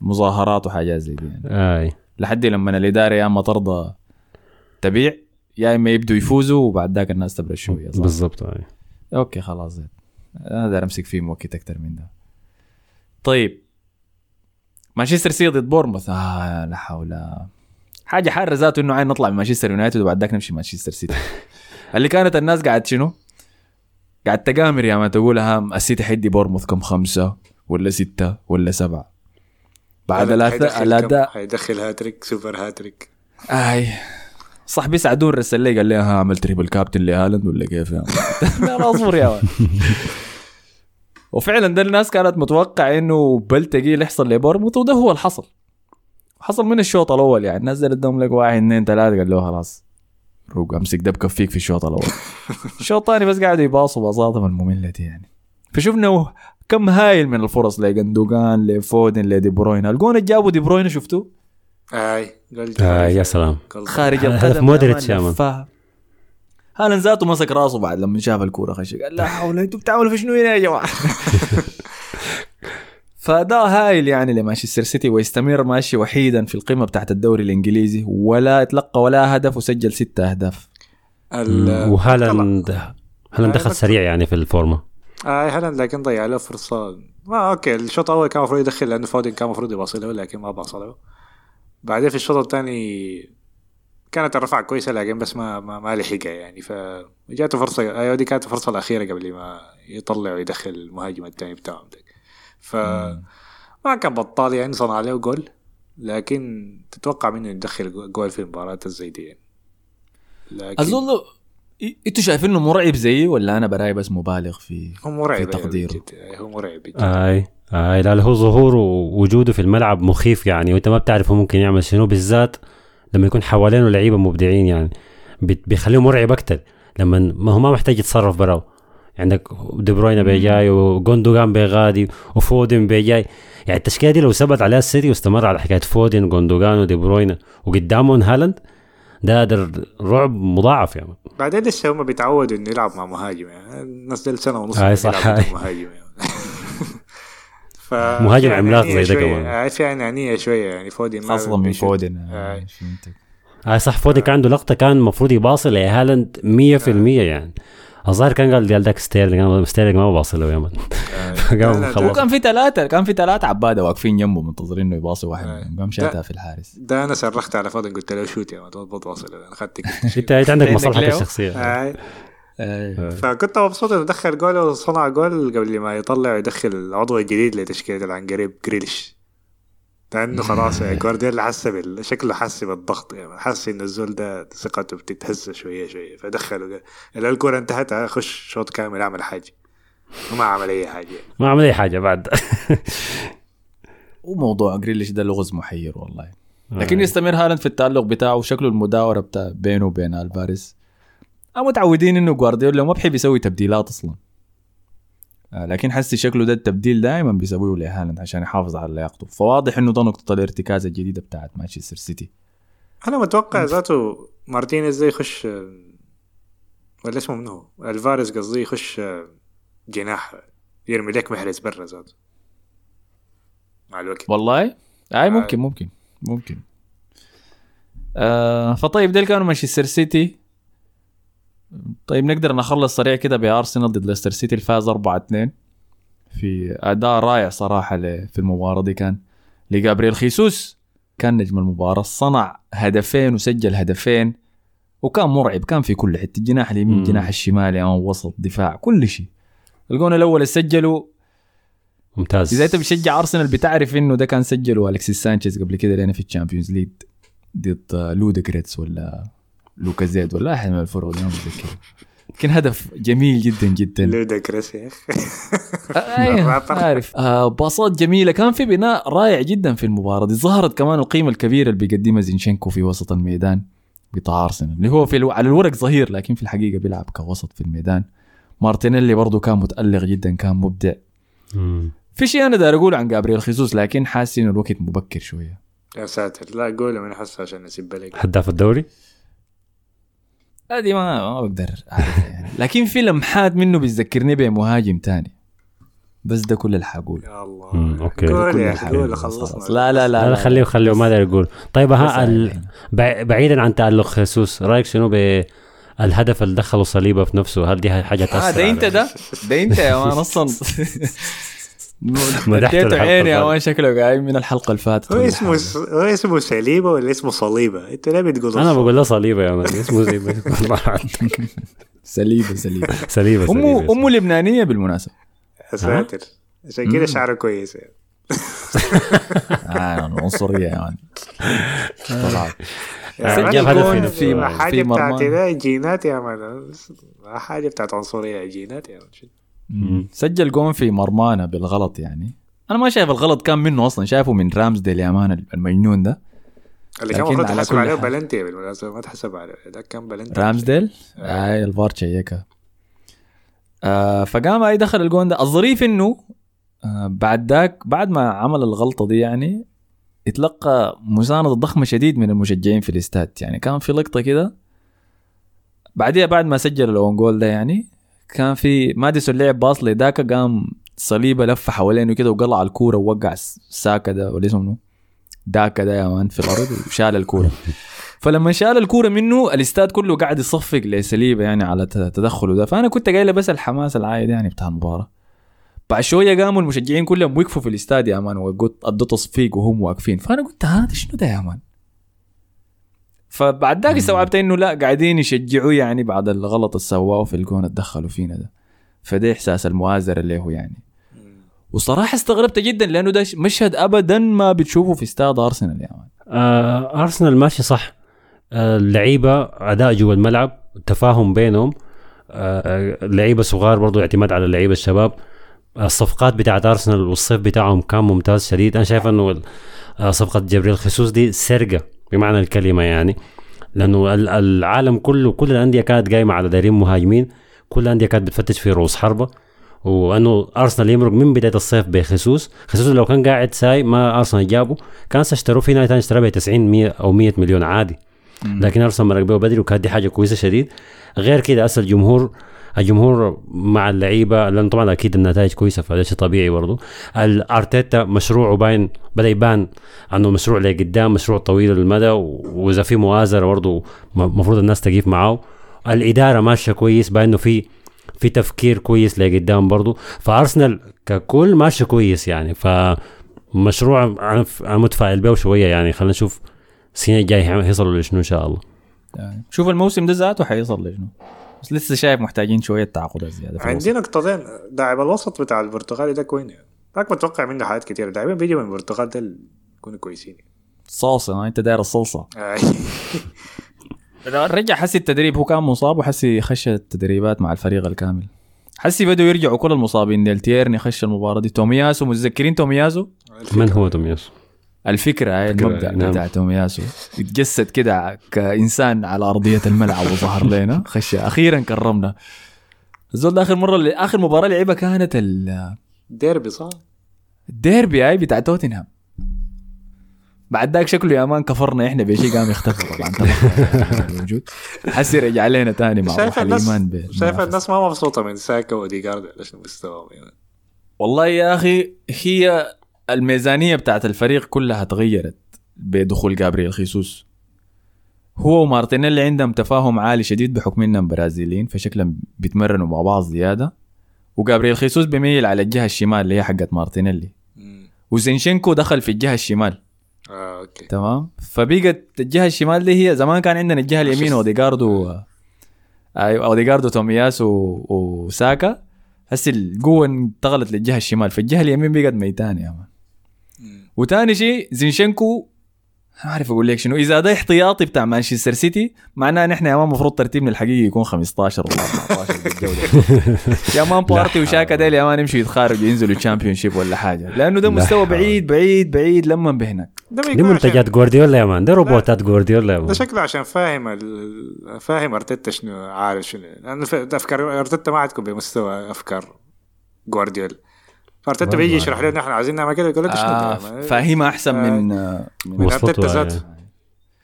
مظاهرات وحاجات زي دي يعني. آي. لحد لما الاداره يا اما ترضى تبيع يا إما يبدوا يفوزوا وبعد ذاك الناس تبرد شوية؟ بالضبط آي. okay خلاص زين. أنا داير أمسك فيه وقت أكثر من ده. طيب. مانشستر سيتي ضد بورنموث آه لا حول. حاجة حارة ذاته إنه عين نطلع من مانشستر يونايتد وبعد ذاك نمشي مانشستر سيتي. <laughs> اللي كانت الناس قاعد شنو؟ قاعد تقامر يا ما تقولها السيتي حيدي بورنموث كم خمسة ولا ستة ولا سبعة. بعد الاداء حيدخل hat-trick super hat-trick. آي. صاحبي سعدون رسل لي قال لي ها عمل triple captain لهالاند ولا كيف يا <laughs> اصبر يا man <laughs> وفعلا ده الناس كانت متوقع إنه بل تقيل يحصل لبورنموث وده هو اللي حصل حصل من الشوط الأول يعني نزل قدام لك واحد اثنين ثلاثة قال له خلاص. روق أمسك ده بكفيك في الشوط الأول. <laughs> الشوط الثاني بس قاعدوا يباصوا باصاتهم المملة دي يعني. فشفنا كم هايل من الفرص لجندوجان لفودن لدي بروين. الجون اللي جابوا دي بروين شفتوه اي قلت آه يا سلام. خارج هدف القدم مودريتش يا man. هالاند ذاته مسك راسه بعد لما شاف الكورة خش قال لا حول أنتوا بتعملوا في شنو هنا يا جماعة؟ ف <laughs> فده هايل يعني لمانشستر سيتي ويستمر ماشي وحيدا في القمة بتاعت الدوري الإنجليزي ولا تلقى ولا هدف وسجل ستة أهداف. ال- وهالاند هالاند دخل سريع يعني في الفورمة. آه هالاند لكن ضيع له فرصة. ما okay الشوط الأول كان المفروض يدخل لأنه فودن كان المفروض يباصله لكن ما باصله بعدين في الشوط الثاني كانت الرفعة كويسة لكن بس ما ما, ما لحقها يعني. فجاته فرصة أيوه دي كانت الفرصة الأخيرة قبل ما يطلع ويدخل المهاجم الثاني بتاعهم ده ف ما كان بطال يعني صنع له جول لكن تتوقع منه يدخل جول في مباراة زي دي يعني. لكن أظن إ- إنتوا شايفينه مرعب زيي ولا أنا براي بس مبالغ في هو مرعب في تقديره. هو مرعب بجد. آي آي لا هو ظهوره ووجوده في الملعب مخيف يعني وإنت ما بتعرف هو ممكن يعمل شنو بالذات لما يكون حوالينه لعيبة مبدعين يعني بت- بيخليه مرعب أكتر لما ما هو ما محتاج يتصرف براه عندك دي بروين بيجاي وجوندوجان بيغادي وفودن بيجاي يعني التشكيلة دي لو ثبت عليها السيتي واستمر على حكاية فودن جوندوجان ودي بروين وقدامهم هالاند ده ده رعب مضاعف يعني بعدين لسه هم بيتعودوا إنه يلعب مع مهاجم يعني الناس دي سنة ونص هاي صح، هاي. مع <laughs> مهاجم يعني <laughs> ف مهاجم في عملاق زي ده. كمان. هاي في انانيه شوية يعني فودن ما خاصة من. فودن آه. فهمتك. آه صح فودن كان عنده لقطة كان المفروض يباصي لهالاند 100% يعني الظاهر كان قال قال ذاك ستيرلينج ستيرلينج ما بباصي له يا man لا، قام لا، هو خلص كان في ثلاثة كان في ثلاثة عبادة واقفين جنبه منتظرين إنه يباصي واحد آه. قام شاتها في الحارس. ده أنا صرخت على فودن قلت له شوت يا man تضبط واصل أنا اخذت انت عندك مصلحتك؟ الشخصية. هاي آه. فكنت مبسوط إنه دخل جول وصنع جول قبل ما يطلع ويدخل العضو الجديد لتشكيلة العنقريب جريليش. لأنه خلاص يعني <laughs> جوارديولا حس. شكله حس بالضغط يعني حس إن الزول ده ثقته بتتهز شوية شوية فدخله قال الكوره انتهت خش شوط كامل اعمل حاجة. وما عمل أي حاجة. يعني. ما عمل أي حاجة بعد. <laughs> وموضوع جريليش ده لغز محير والله. لكن يستمر هالاند في التألق بتاعه وشكله المداورة بتاع بينه وبين ألفاريز. آه، متعودين إنه جوارديولا ما بحب يسوي تبديلات أصلا. آه، لكن حسي شكله ده التبديل دائما بيسويه لهالاند عشان يحافظ على لياقته. فواضح إنه ده نقطة الارتكاز الجديدة بتاعت مانشستر سيتي. أنا متوقع ذاته مارتينيز ده يخش ولا اسمه منو؟ ألفاريز قصدي يخش جناح يرمي لك محرز برا ذاته. مع الوقت. والله؟ أي ممكن ممكن ممكن. آه فطيب ديل كانوا مانشستر سيتي. طيب نقدر نخلص سريع كده بارسنال ضد ليستر سيتي الفاز 4 2 في أداء رائع صراحة في المباراة دي كان لجابريل خيسوس. كان نجم المباراة صنع هدفين وسجل هدفين وكان مرعب كان في كل حتة الجناح اليمين. الجناح الشمال يعني وسط دفاع كل شيء. الجون الأول اللي سجله ممتاز. إذا انت بتشجع ارسنال بتعرف إنه ده كان سجله الكسيس سانشيز قبل كده لنا في ال Champions League ضد لودوجوريتس ولا لوكا زيد ولا أحد من الفرق ما متذكر كان هدف جميل جدا جدا. لوداكريس يا أخي. <laughs> الرابر. عارف آه باصات جميلة. كان في بناء رائع جدا في المباراة دي. ظهرت كمان القيمة الكبيرة اللي بيقدمها زينشينكو في وسط الميدان بتاع أرسنال اللي هو في ألو... على الورق ظهير لكن في الحقيقة بيلعب كوسط في الميدان. مارتينيلي برضه كان متألق جدا كان مبدع. مم. في شيء أنا داير أقوله عن جابرييل خيسوس لكن حاسس إنه الوقت مبكر شوية. يا ساتر. لا قوله من حس عشان أسيب لك هداف الدوري؟ هذه ما ما بقدر أعرفها يعني. <laughs> لكن في لمحات منه بتذكرني بمهاجم تاني. بس ده كل اللي حقوله. يا الله. مم، okay. قول كل يا قول خلصنا. لا لا لا, لا خليه خليه ما داير يقول. طيب ها ال... يعني. بع- بعيدا عن تألق خيسوس رأيك شنو بالهدف اللي دخله صليبة في نفسه؟ هل دي حاجة آه تاثر ده أنت ده؟ ده أنت يا <laughs> man أصلا. <laughs> اديته عيني man شكله قايم من الحلقة اللي فاتت هو اسمه. هو اسمه سليبة ولا اسمه صليبة؟ أنت ليه بتقول أنا بقول له صليبة يا man اسمه ما- <laughs> سليبة سليبة. سليبة امه. أمه لبنانية بالمناسبة. يا ساتر. عشان كده شعره كويس. يعني. آه عنصرية يا man طلعت. يا سجل man، هدف جون في- في حاجة. بتاعت جينات يا man ما حاجة بتاعت عنصرية جينات يا man مم. سجل جون في مرمانا بالغلط يعني. أنا ما شايف الغلط كان منه أصلا. شايفه من رامسديل يا man المجنون ده. اللي كان المفروض تحسب عليه. بلنتي بالمناسبة ما تحسب عليه. ده كان بلنتي. رامز ديل؟ اي الفار شيكها آه فقام أي دخل الجون ده. الظريف إنه آه بعد ذاك بعد ما عمل الغلطة دي يعني اتلقى مساندة ضخمة شديد من المشجعين في الاستاد. يعني كان في لقطة كده بعديها بعد ما سجل ال own goal ده يعني كان في ماديسون لعب باص لداكا قام صليبة لف حوالينه كده وقلع الكورة ووقع ساكا ده ولا اسمه؟ داكا ده يا man في الأرض وشال الكورة. <laughs> فلما شال الكورة منه الإستاد كله قاعد يصفق لسليبه يعني على تدخله ده. فأنا كنت قايل بس الحماس العادي يعني بتاع المباراة. بعد شوية قاموا المشجعين كلهم وقفوا في الإستاد يا man وقلت أدوا تصفيق وهم واقفين. فأنا قلت هذا شنو ده يا man؟ فبعد ذاك استوعبت إنه لا قاعدين يشجعوا يعني بعد الغلط اللي سواه في الجون اللي دخلوا فينا ده. فده إحساس المؤازره اللي هو يعني. وصراحة استغربت جدا لأنه ده مشهد ابدا ما بتشوفه في استاد أرسنال يا مان. آه أرسنال ماشي صح. آه اللعيبة أداء جوا الملعب تفاهم بينهم. آه اللعيبة صغار برضو اعتماد على اللعيبة الشباب. الصفقات بتاعت أرسنال والصيف بتاعهم كان ممتاز شديد. أنا شايف إنه آه، صفقة جبريل خصوص دي سرقة. بمعنى الكلمة يعني لأنه ال- العالم كله كل الأندية كانت قايمة على دايرين مهاجمين كل الأندية كانت بتفتش في رؤوس حربة وأنه أرسنال يمرق من بداية الصيف بخصوص خصوص لو كان قاعد ساي ما أرسنال جابه كان سيشتروه في نادي ثاني اشتراه ب 90 100 أو 100 مليون عادي. لكن أرسنال مرق به بدري وكانت دي حاجة كويسة شديد. غير كده أصل الجمهور الجمهور مع اللعيبة لأن طبعا أكيد النتائج كويسة فده شيء طبيعي برضه الأرتيتا مشروعه باين بدأ يبان أنه مشروع لقدام مشروع طويل المدى وإذا في مؤازره برضه المفروض الناس تقيف معاه. الإدارة ماشية كويس باين إنه في في تفكير كويس لقدام برضه فأرسنال ككل ماشي كويس يعني فمشروع أنا متفائل به شوية يعني. خلينا نشوف السنة الجايه هيصلوا لشنو إن شاء الله. يعني شوف الموسم ده ذاته حيصل لشنو. بس لسه شايف محتاجين شوية تعاقدات زيادة. عندي نقطتين. لاعب الوسط بتاع البرتغالي ده كوين. يعني ذاك متوقع منه حاجات كتير. اللاعبين بيجوا من البرتغال ده يكونوا كويسين. صلصة ما أنت داير الصلصة. <laughs> آه. رجع حسي التدريب هو كان مصاب وحسي خش التدريبات مع الفريق الكامل. حسي بدوا يرجعوا كل المصابين. ديل تيرني خش المباراة دي. تومياسو متذكرين تومياسو؟ من هو تومياس؟ الفكرة هاي المبدأ نعم. بتاع تومياسو يتجسد كده كإنسان على أرضية الملعب وظهر لنا. <laughs> خش أخيرا كرمنا. الزول ده اخر مره آخر مباراة لعبها كانت ال- ديربي صح؟ الديربي هاي بتاع توتنهام. بعد ذاك شكله يا مان كفرنا إحنا بشيء قام يختفي طبعا طبعاً موجود. حسي رجع لنا تاني مع شايف الناس شايف الناس ما مبسوطة من ساكا وديجارد على مستواهم والله يا أخي هي الميزانية بتاعت الفريق كلها تغيرت بدخول جابرييل خيسوس. هو ومارتينيلي عندهم تفاهم عالي شديد بحكم إنهم برازيليين فشكلهم بيتمرنوا مع بعض زيادة. وجابرييل خيسوس بيميل على الجهة الشمال اللي هي حقت مارتينيلي. وزينشينكو دخل في الجهة الشمال. آه okay. تمام؟ فبقت الجهة الشمال دي هي زمان كان عندنا الجهة اليمين أوديجاردو أيوه أوديجاردو تومياس و... وساكا. هسه القوة انتقلت للجهة الشمال. فالجهة اليمين بقت ميتة يا man. وتاني شيء زينشينكو. ما أعرف أقول لك شنو. إذا ده احتياطي بتاع مانشستر سيتي معناه نحن يا man المفروض ترتيبنا الحقيقي يكون 15 ولا 14 بالجوله <laughs> يا man بارتي وشاكا ديل يا مان يمشوا يتخارجوا ينزلوا Championship ولا حاجة. لأنه ده لا مستوى. بعيد بعيد بعيد لما بهناك. ده دي منتجات جوارديولا يا man ده روبوتات جوارديولا يا man. ده شكله عشان فاهم ال... فاهم أرتيتا شنو عارف شنو. لأنه افكار أرتيتا ما حتكون بمستوى أفكار جوارديولا فارتيتا بيجي يشرح لنا إحنا عايزين نعمل كده يقول لك آه فاهمها أحسن من آه، من من وصلته أرتيتا ذاته. آه.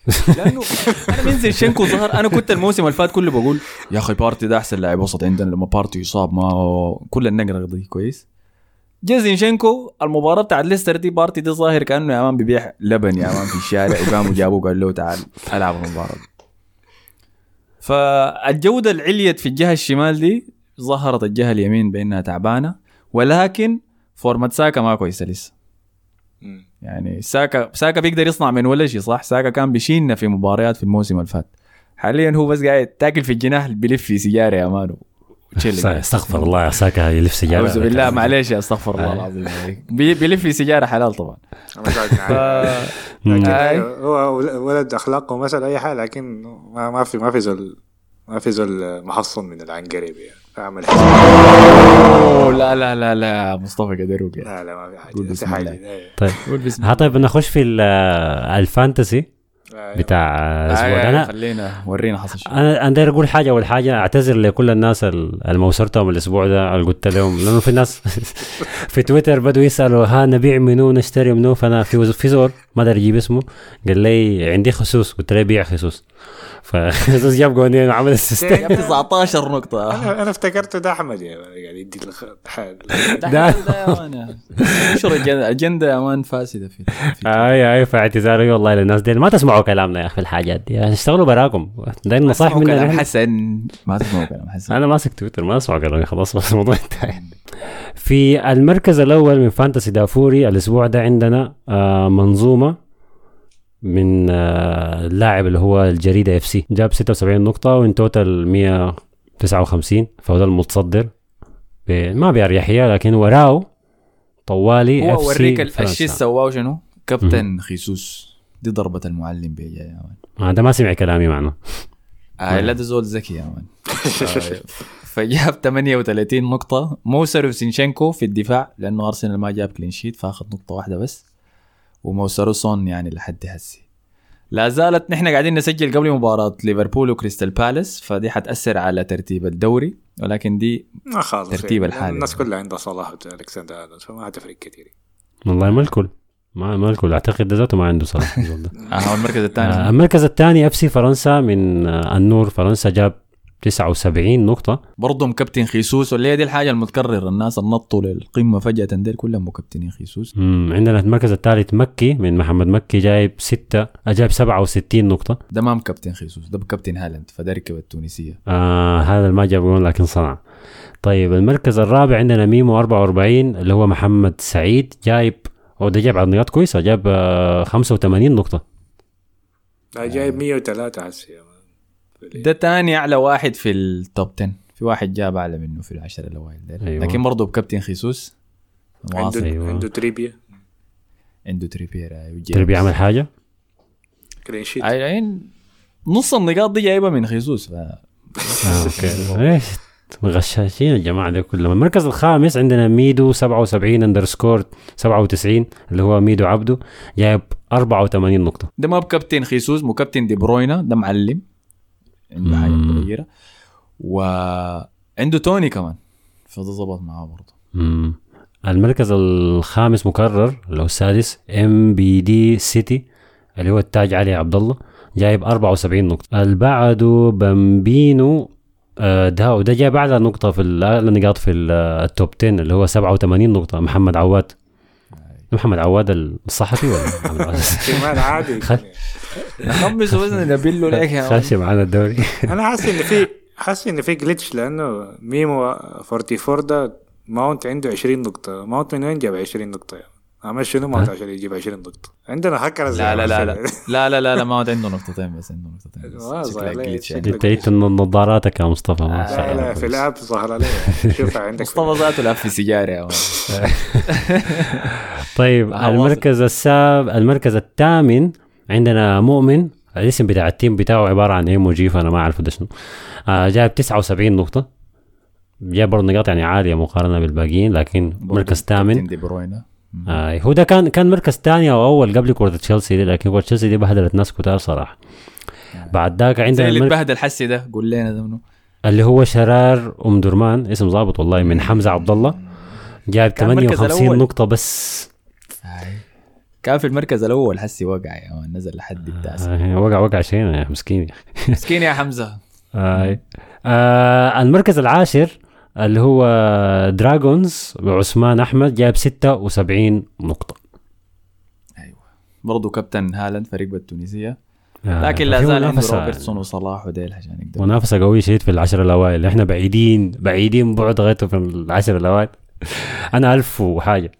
<laughs> لأنه أنا من زينشينكو ظهر أنا كنت الموسم اللي فات كله بقول يا أخي بارتي ده أحسن لاعب وسط عندنا لما بارتي يصاب ما كل النقرة دي كويس. جا زينشينكو المباراة بتاعت ليستر دي بارتي دي ظاهر كأنه يا man بيبيع لبن يا مان في الشارع وقاموا جابوه قال له تعال ألعب المباراة. دي فالجودة اللي عليت في الجهة الشمال دي ظهرت الجهة اليمين بأنها تعبانة ولكن فورمة ساكا ما كويسه لسه. يعني ساكا ساكا بيقدر يصنع من ولا شيء صح؟ ساكا كان بيشيلنا في مباريات في الموسم اللي فات حاليا هو بس قاعد تاكل في الجناح بيلف في سيجارة يا man استغفر الله يا ساكا يلف سيجارة. أعوذ بالله <laughs> معلش يا استغفر الله آه. العظيم. بي- بيلف في سيجارة حلال طبعا. لكن <laughs> آي. هو ولد أخلاقه مثلا أي حاجة لكن ما, ما في ما في زول ما في زول محصن من العنقريب يعني. أوه، لا لا لا لا مصطفى قدروك لا لا ما في حاجة. قول بسم الله. إيه. طيب. قول بسم ها طيب نخش في ال- الفانتسي أيوة. بتاع الأسبوع آه، ده. أنا خلينا ورينا حصل شو أنا أنا داير أقول حاجة. أول حاجة أعتذر لكل الناس ال- اللي موسرتهم الأسبوع ده اللي قلت لهم. لأنه في ناس <laughs> في تويتر بدوا يسألوا ها نبيع منو نشتري منو؟ فأنا في وز- في زول ما ادري أجيب اسمه. قال لي عندي خيسوس. قلت له بيع خيسوس. فخيسوس جاب جونين وعمل assist ين جاب 19 نقطة. أنا أنا افتكرته ده أحمد يعني قاعد يدي الخ- حال. ده <laughs> ده- ده يا man. انشر الأجندة الأجندة يا man فاسدة في اي اي فاعتذاري والله للناس دي. ما تسمعوا كلامنا يا أخي في الحاجات دي. يعني اشتغلوا براكم. ده نصائح تسمعوا مننا كلام. حسن. ما تسمعوا كلام حسن. أنا ماسك تويتر ما أسمع كلامي. خلاص بس الموضوع انتهى. في المركز الأول من fantasy دافوري الأسبوع ده عندنا آه منظومة من آه اللاعب اللي هو الجريدة FC جاب 76 نقطة و in total 159 فهو ده المتصدر ما باريحيه لكن وراه طوالي هو اف اوريك الشيء سواه شنو؟ كابتن خيسوس. دي ضربة المعلم بيجا يا man. ده ما سمع كلامي معنا. آه لا ده زول ذكي يا man. آه، فجاب 38 نقطة. موسر وزينشينكو في الدفاع لأنه أرسنال ما جاب clean sheet فأخذ نقطة واحدة بس. وموسرو سون يعني لحد هسي لا زالت نحن قاعدين نسجل قبل مباراة ليفربول وكريستال بالاس فدي حتأثر على ترتيب الدوري ولكن دي ما خالص ترتيب يعني. الحالي. الناس كلها عندها صلاح وألكسندر ادمز فما هتفرق كثير والله ما الكل ما ما الكل أعتقد ذاته ما عنده صلاح. <laughs> آه هو المركز آه، الثاني المركز الثاني FC فرنسا من آه، النور فرنسا جاب 79 نقطة. برضه مكابتن خيسوس واللي هي دي الحاجة المتكررة الناس اللي نطوا للقمة فجأة ديل كلهم مكابتنين خيسوس. مم، عندنا المركز الثالث مكي من محمد مكي جايب 6 جايب 67 نقطة. ده ما مكابتن خيسوس ده مكابتن هالاند فده ركب التونسية آه هذا اللي ما جاب لكن صنع. طيب المركز الرابع عندنا ميمو 44 اللي هو محمد سعيد جايب هو ده جايب عدد كويسة جاب آه 85 نقطة. جايب 103 هسه يا man. ده تاني أعلى واحد في ال top 10 في واحد جاب أعلى منه في العشرة الأوائل. أيوة. لكن برضه بكابتن خيسوس عنده أيوة. عنده تريبير. عنده تريبير أيوة، جيمس. تربي يعمل حاجة؟ clean sheet أي- أي- نص النقاط دي جايبة من خيسوس ف... آه okay. إيش؟ غشاشين الجماعة دي كلهم. المركز الخامس عندنا ميدو 77 underscore 97 اللي هو ميدو عبده جايب 84 نقطة. ده ما بكابتن خيسوس مو كابتن دي بروينا ده معلم. عنده حاجة. متغيره وعنده توني كمان فده ظبط معاه برضه. المركز الخامس مكرر اللي هو السادس MBD City اللي هو التاج علي عبد الله جايب 74 نقطة. اللي بعده بامبينو آه، ده وده جايب أعلى نقطة في ال- أعلى نقاط في ال- ال top 10 اللي هو 87 نقطة. محمد عواد. محمد عواد الصحفي ولا؟ <laughs> محمد عادي. خمس وزن نبله لك يا man. <laughs> خاشي معانا الدوري. أنا حاسس إن في حاسس إن في glitch لأنه ميمو 44 ده ماونت عنده 20 نقطة. ماونت من وين جاب 20 نقطة يعني عمل شنو ماونت عشان يجيب 20 نقطة. عندنا هكر لا لا لا لا. لا لا لا لا ما هو عنده نقطتين بس عنده نقطتين شكله. يعني. انت انت نظاراتك يا مصطفى ما شاء الله. لا في الأب ظهر عليه. شوفها عندك. مصطفى ذاته لف في سيجارة يا man. <laughs> طيب <laughs> آه، المركز الساب المركز الثامن عندنا مؤمن الاسم بتاع ال team بتاعه عبارة عن ايموجي فانا ما أعرف ده شنو. آه جايب 79 نقطة. جايب برضه نقاط يعني عالية مقارنة بالباقيين لكن مركز ثامن. دي بروينا آه هو ده كان كان مركز ثاني أو أول قبل كرة تشيلسي دي لكن كرة تشيلسي دي بهدلت ناس كتار صراحة. بعد ذاك عندنا اللي اتبهدل حسي ده قول لنا ده منو. اللي هو شرار أم درمان اسم ظابط والله من حمزة عبد الله. المركز 58 الأول. نقطة بس. كان في المركز الأول حسي وقع يا مان نزل لحد التاسع. آه وقع وقع شيء يا مسكين. مسكين يا حمزة. آه. آه المركز العاشر اللي هو دراجونز وعثمان أحمد جايب 76 نقطة. برضه كابتن هالاند فريق بالتونسية. آه. لكن لا زال عنده منافسة- روبرتسون وصلاح وديل عشان يقدروا منافسة قوية شديد في العشر الأوائل. إحنا بعيدين بعيدين بعد غايته في العشر الأوائل. أنا ألف وحاجة.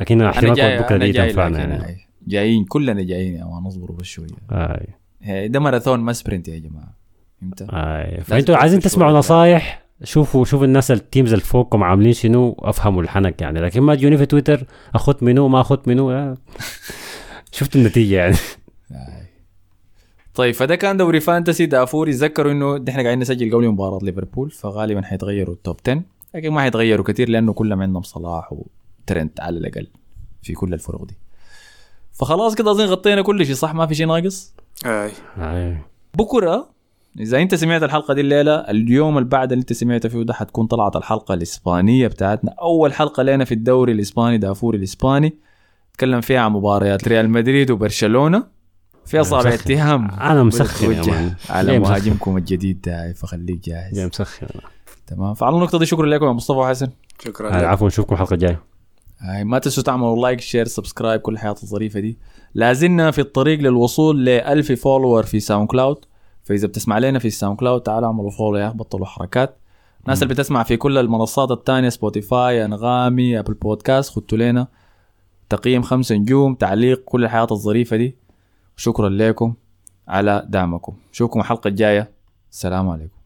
لكن احتمال أنا دي تنفعنا يعني. جايين كلنا جايين يا man بس شوية آه. هي ده ماراثون ما sprint يا جماعة فهمت؟ آه. فأنتوا عايزين تسمعوا. نصايح شوفوا شوفوا الناس ال teams اللي فوقكم عاملين شنو أفهموا الحنك يعني لكن ما تجوني في تويتر اخذت منو ما اخذت منو آه. <laughs> شفت النتيجة يعني. طيب فده كان دوري fantasy دافوري تذكروا إنه إحنا قاعدين نسجل قبل مباراة ليفربول فغالبا حيتغيروا ال top 10 لكن ما حيتغيروا كثير لأنه كلهم عندهم صلاح وترنت على الأقل في كل الفرق دي. فخلاص كده أظن غطينا كل شيء صح؟ ما في شيء ناقص؟ أي. آه. بكرة إذا أنت سمعت الحلقة دي الليلة اليوم اللي بعد اللي أنت سمعت فيه ده حتكون طلعت الحلقة الإسبانية بتاعتنا. أول حلقة لنا في الدوري الإسباني دافوري الإسباني. نتكلم فيها عن مباريات ريال مدريد وبرشلونة. في اصابع مسخن. اتهام. أنا مسخن يا man. على مسخن؟ مهاجمكم الجديد ده فخليك جاهز. مسخن. أنا. تمام. فعلى النقطة دي شكرا لكم يا مصطفى وحسن. شكرا. العفو نشوفكم الحلقة الجاية. هاي ما تنسوا تعملوا like share subscribe كل الحياة الظريفة دي. لازلنا في الطريق للوصول ل 1000 follower في ساوند كلاود. فإذا بتسمع لنا في الساوند كلاود تعالوا اعملوا follow يا بطلوا حركات. الناس اللي بتسمع في كل المنصات التانية سبوتيفاي أنغامي ابل بودكاست خدتوا لنا. تقييم خمسة نجوم تعليق كل الحياة الظريفة دي. شكرا لكم. على دعمكم. نشوفكم الحلقة الجاية. السلام عليكم.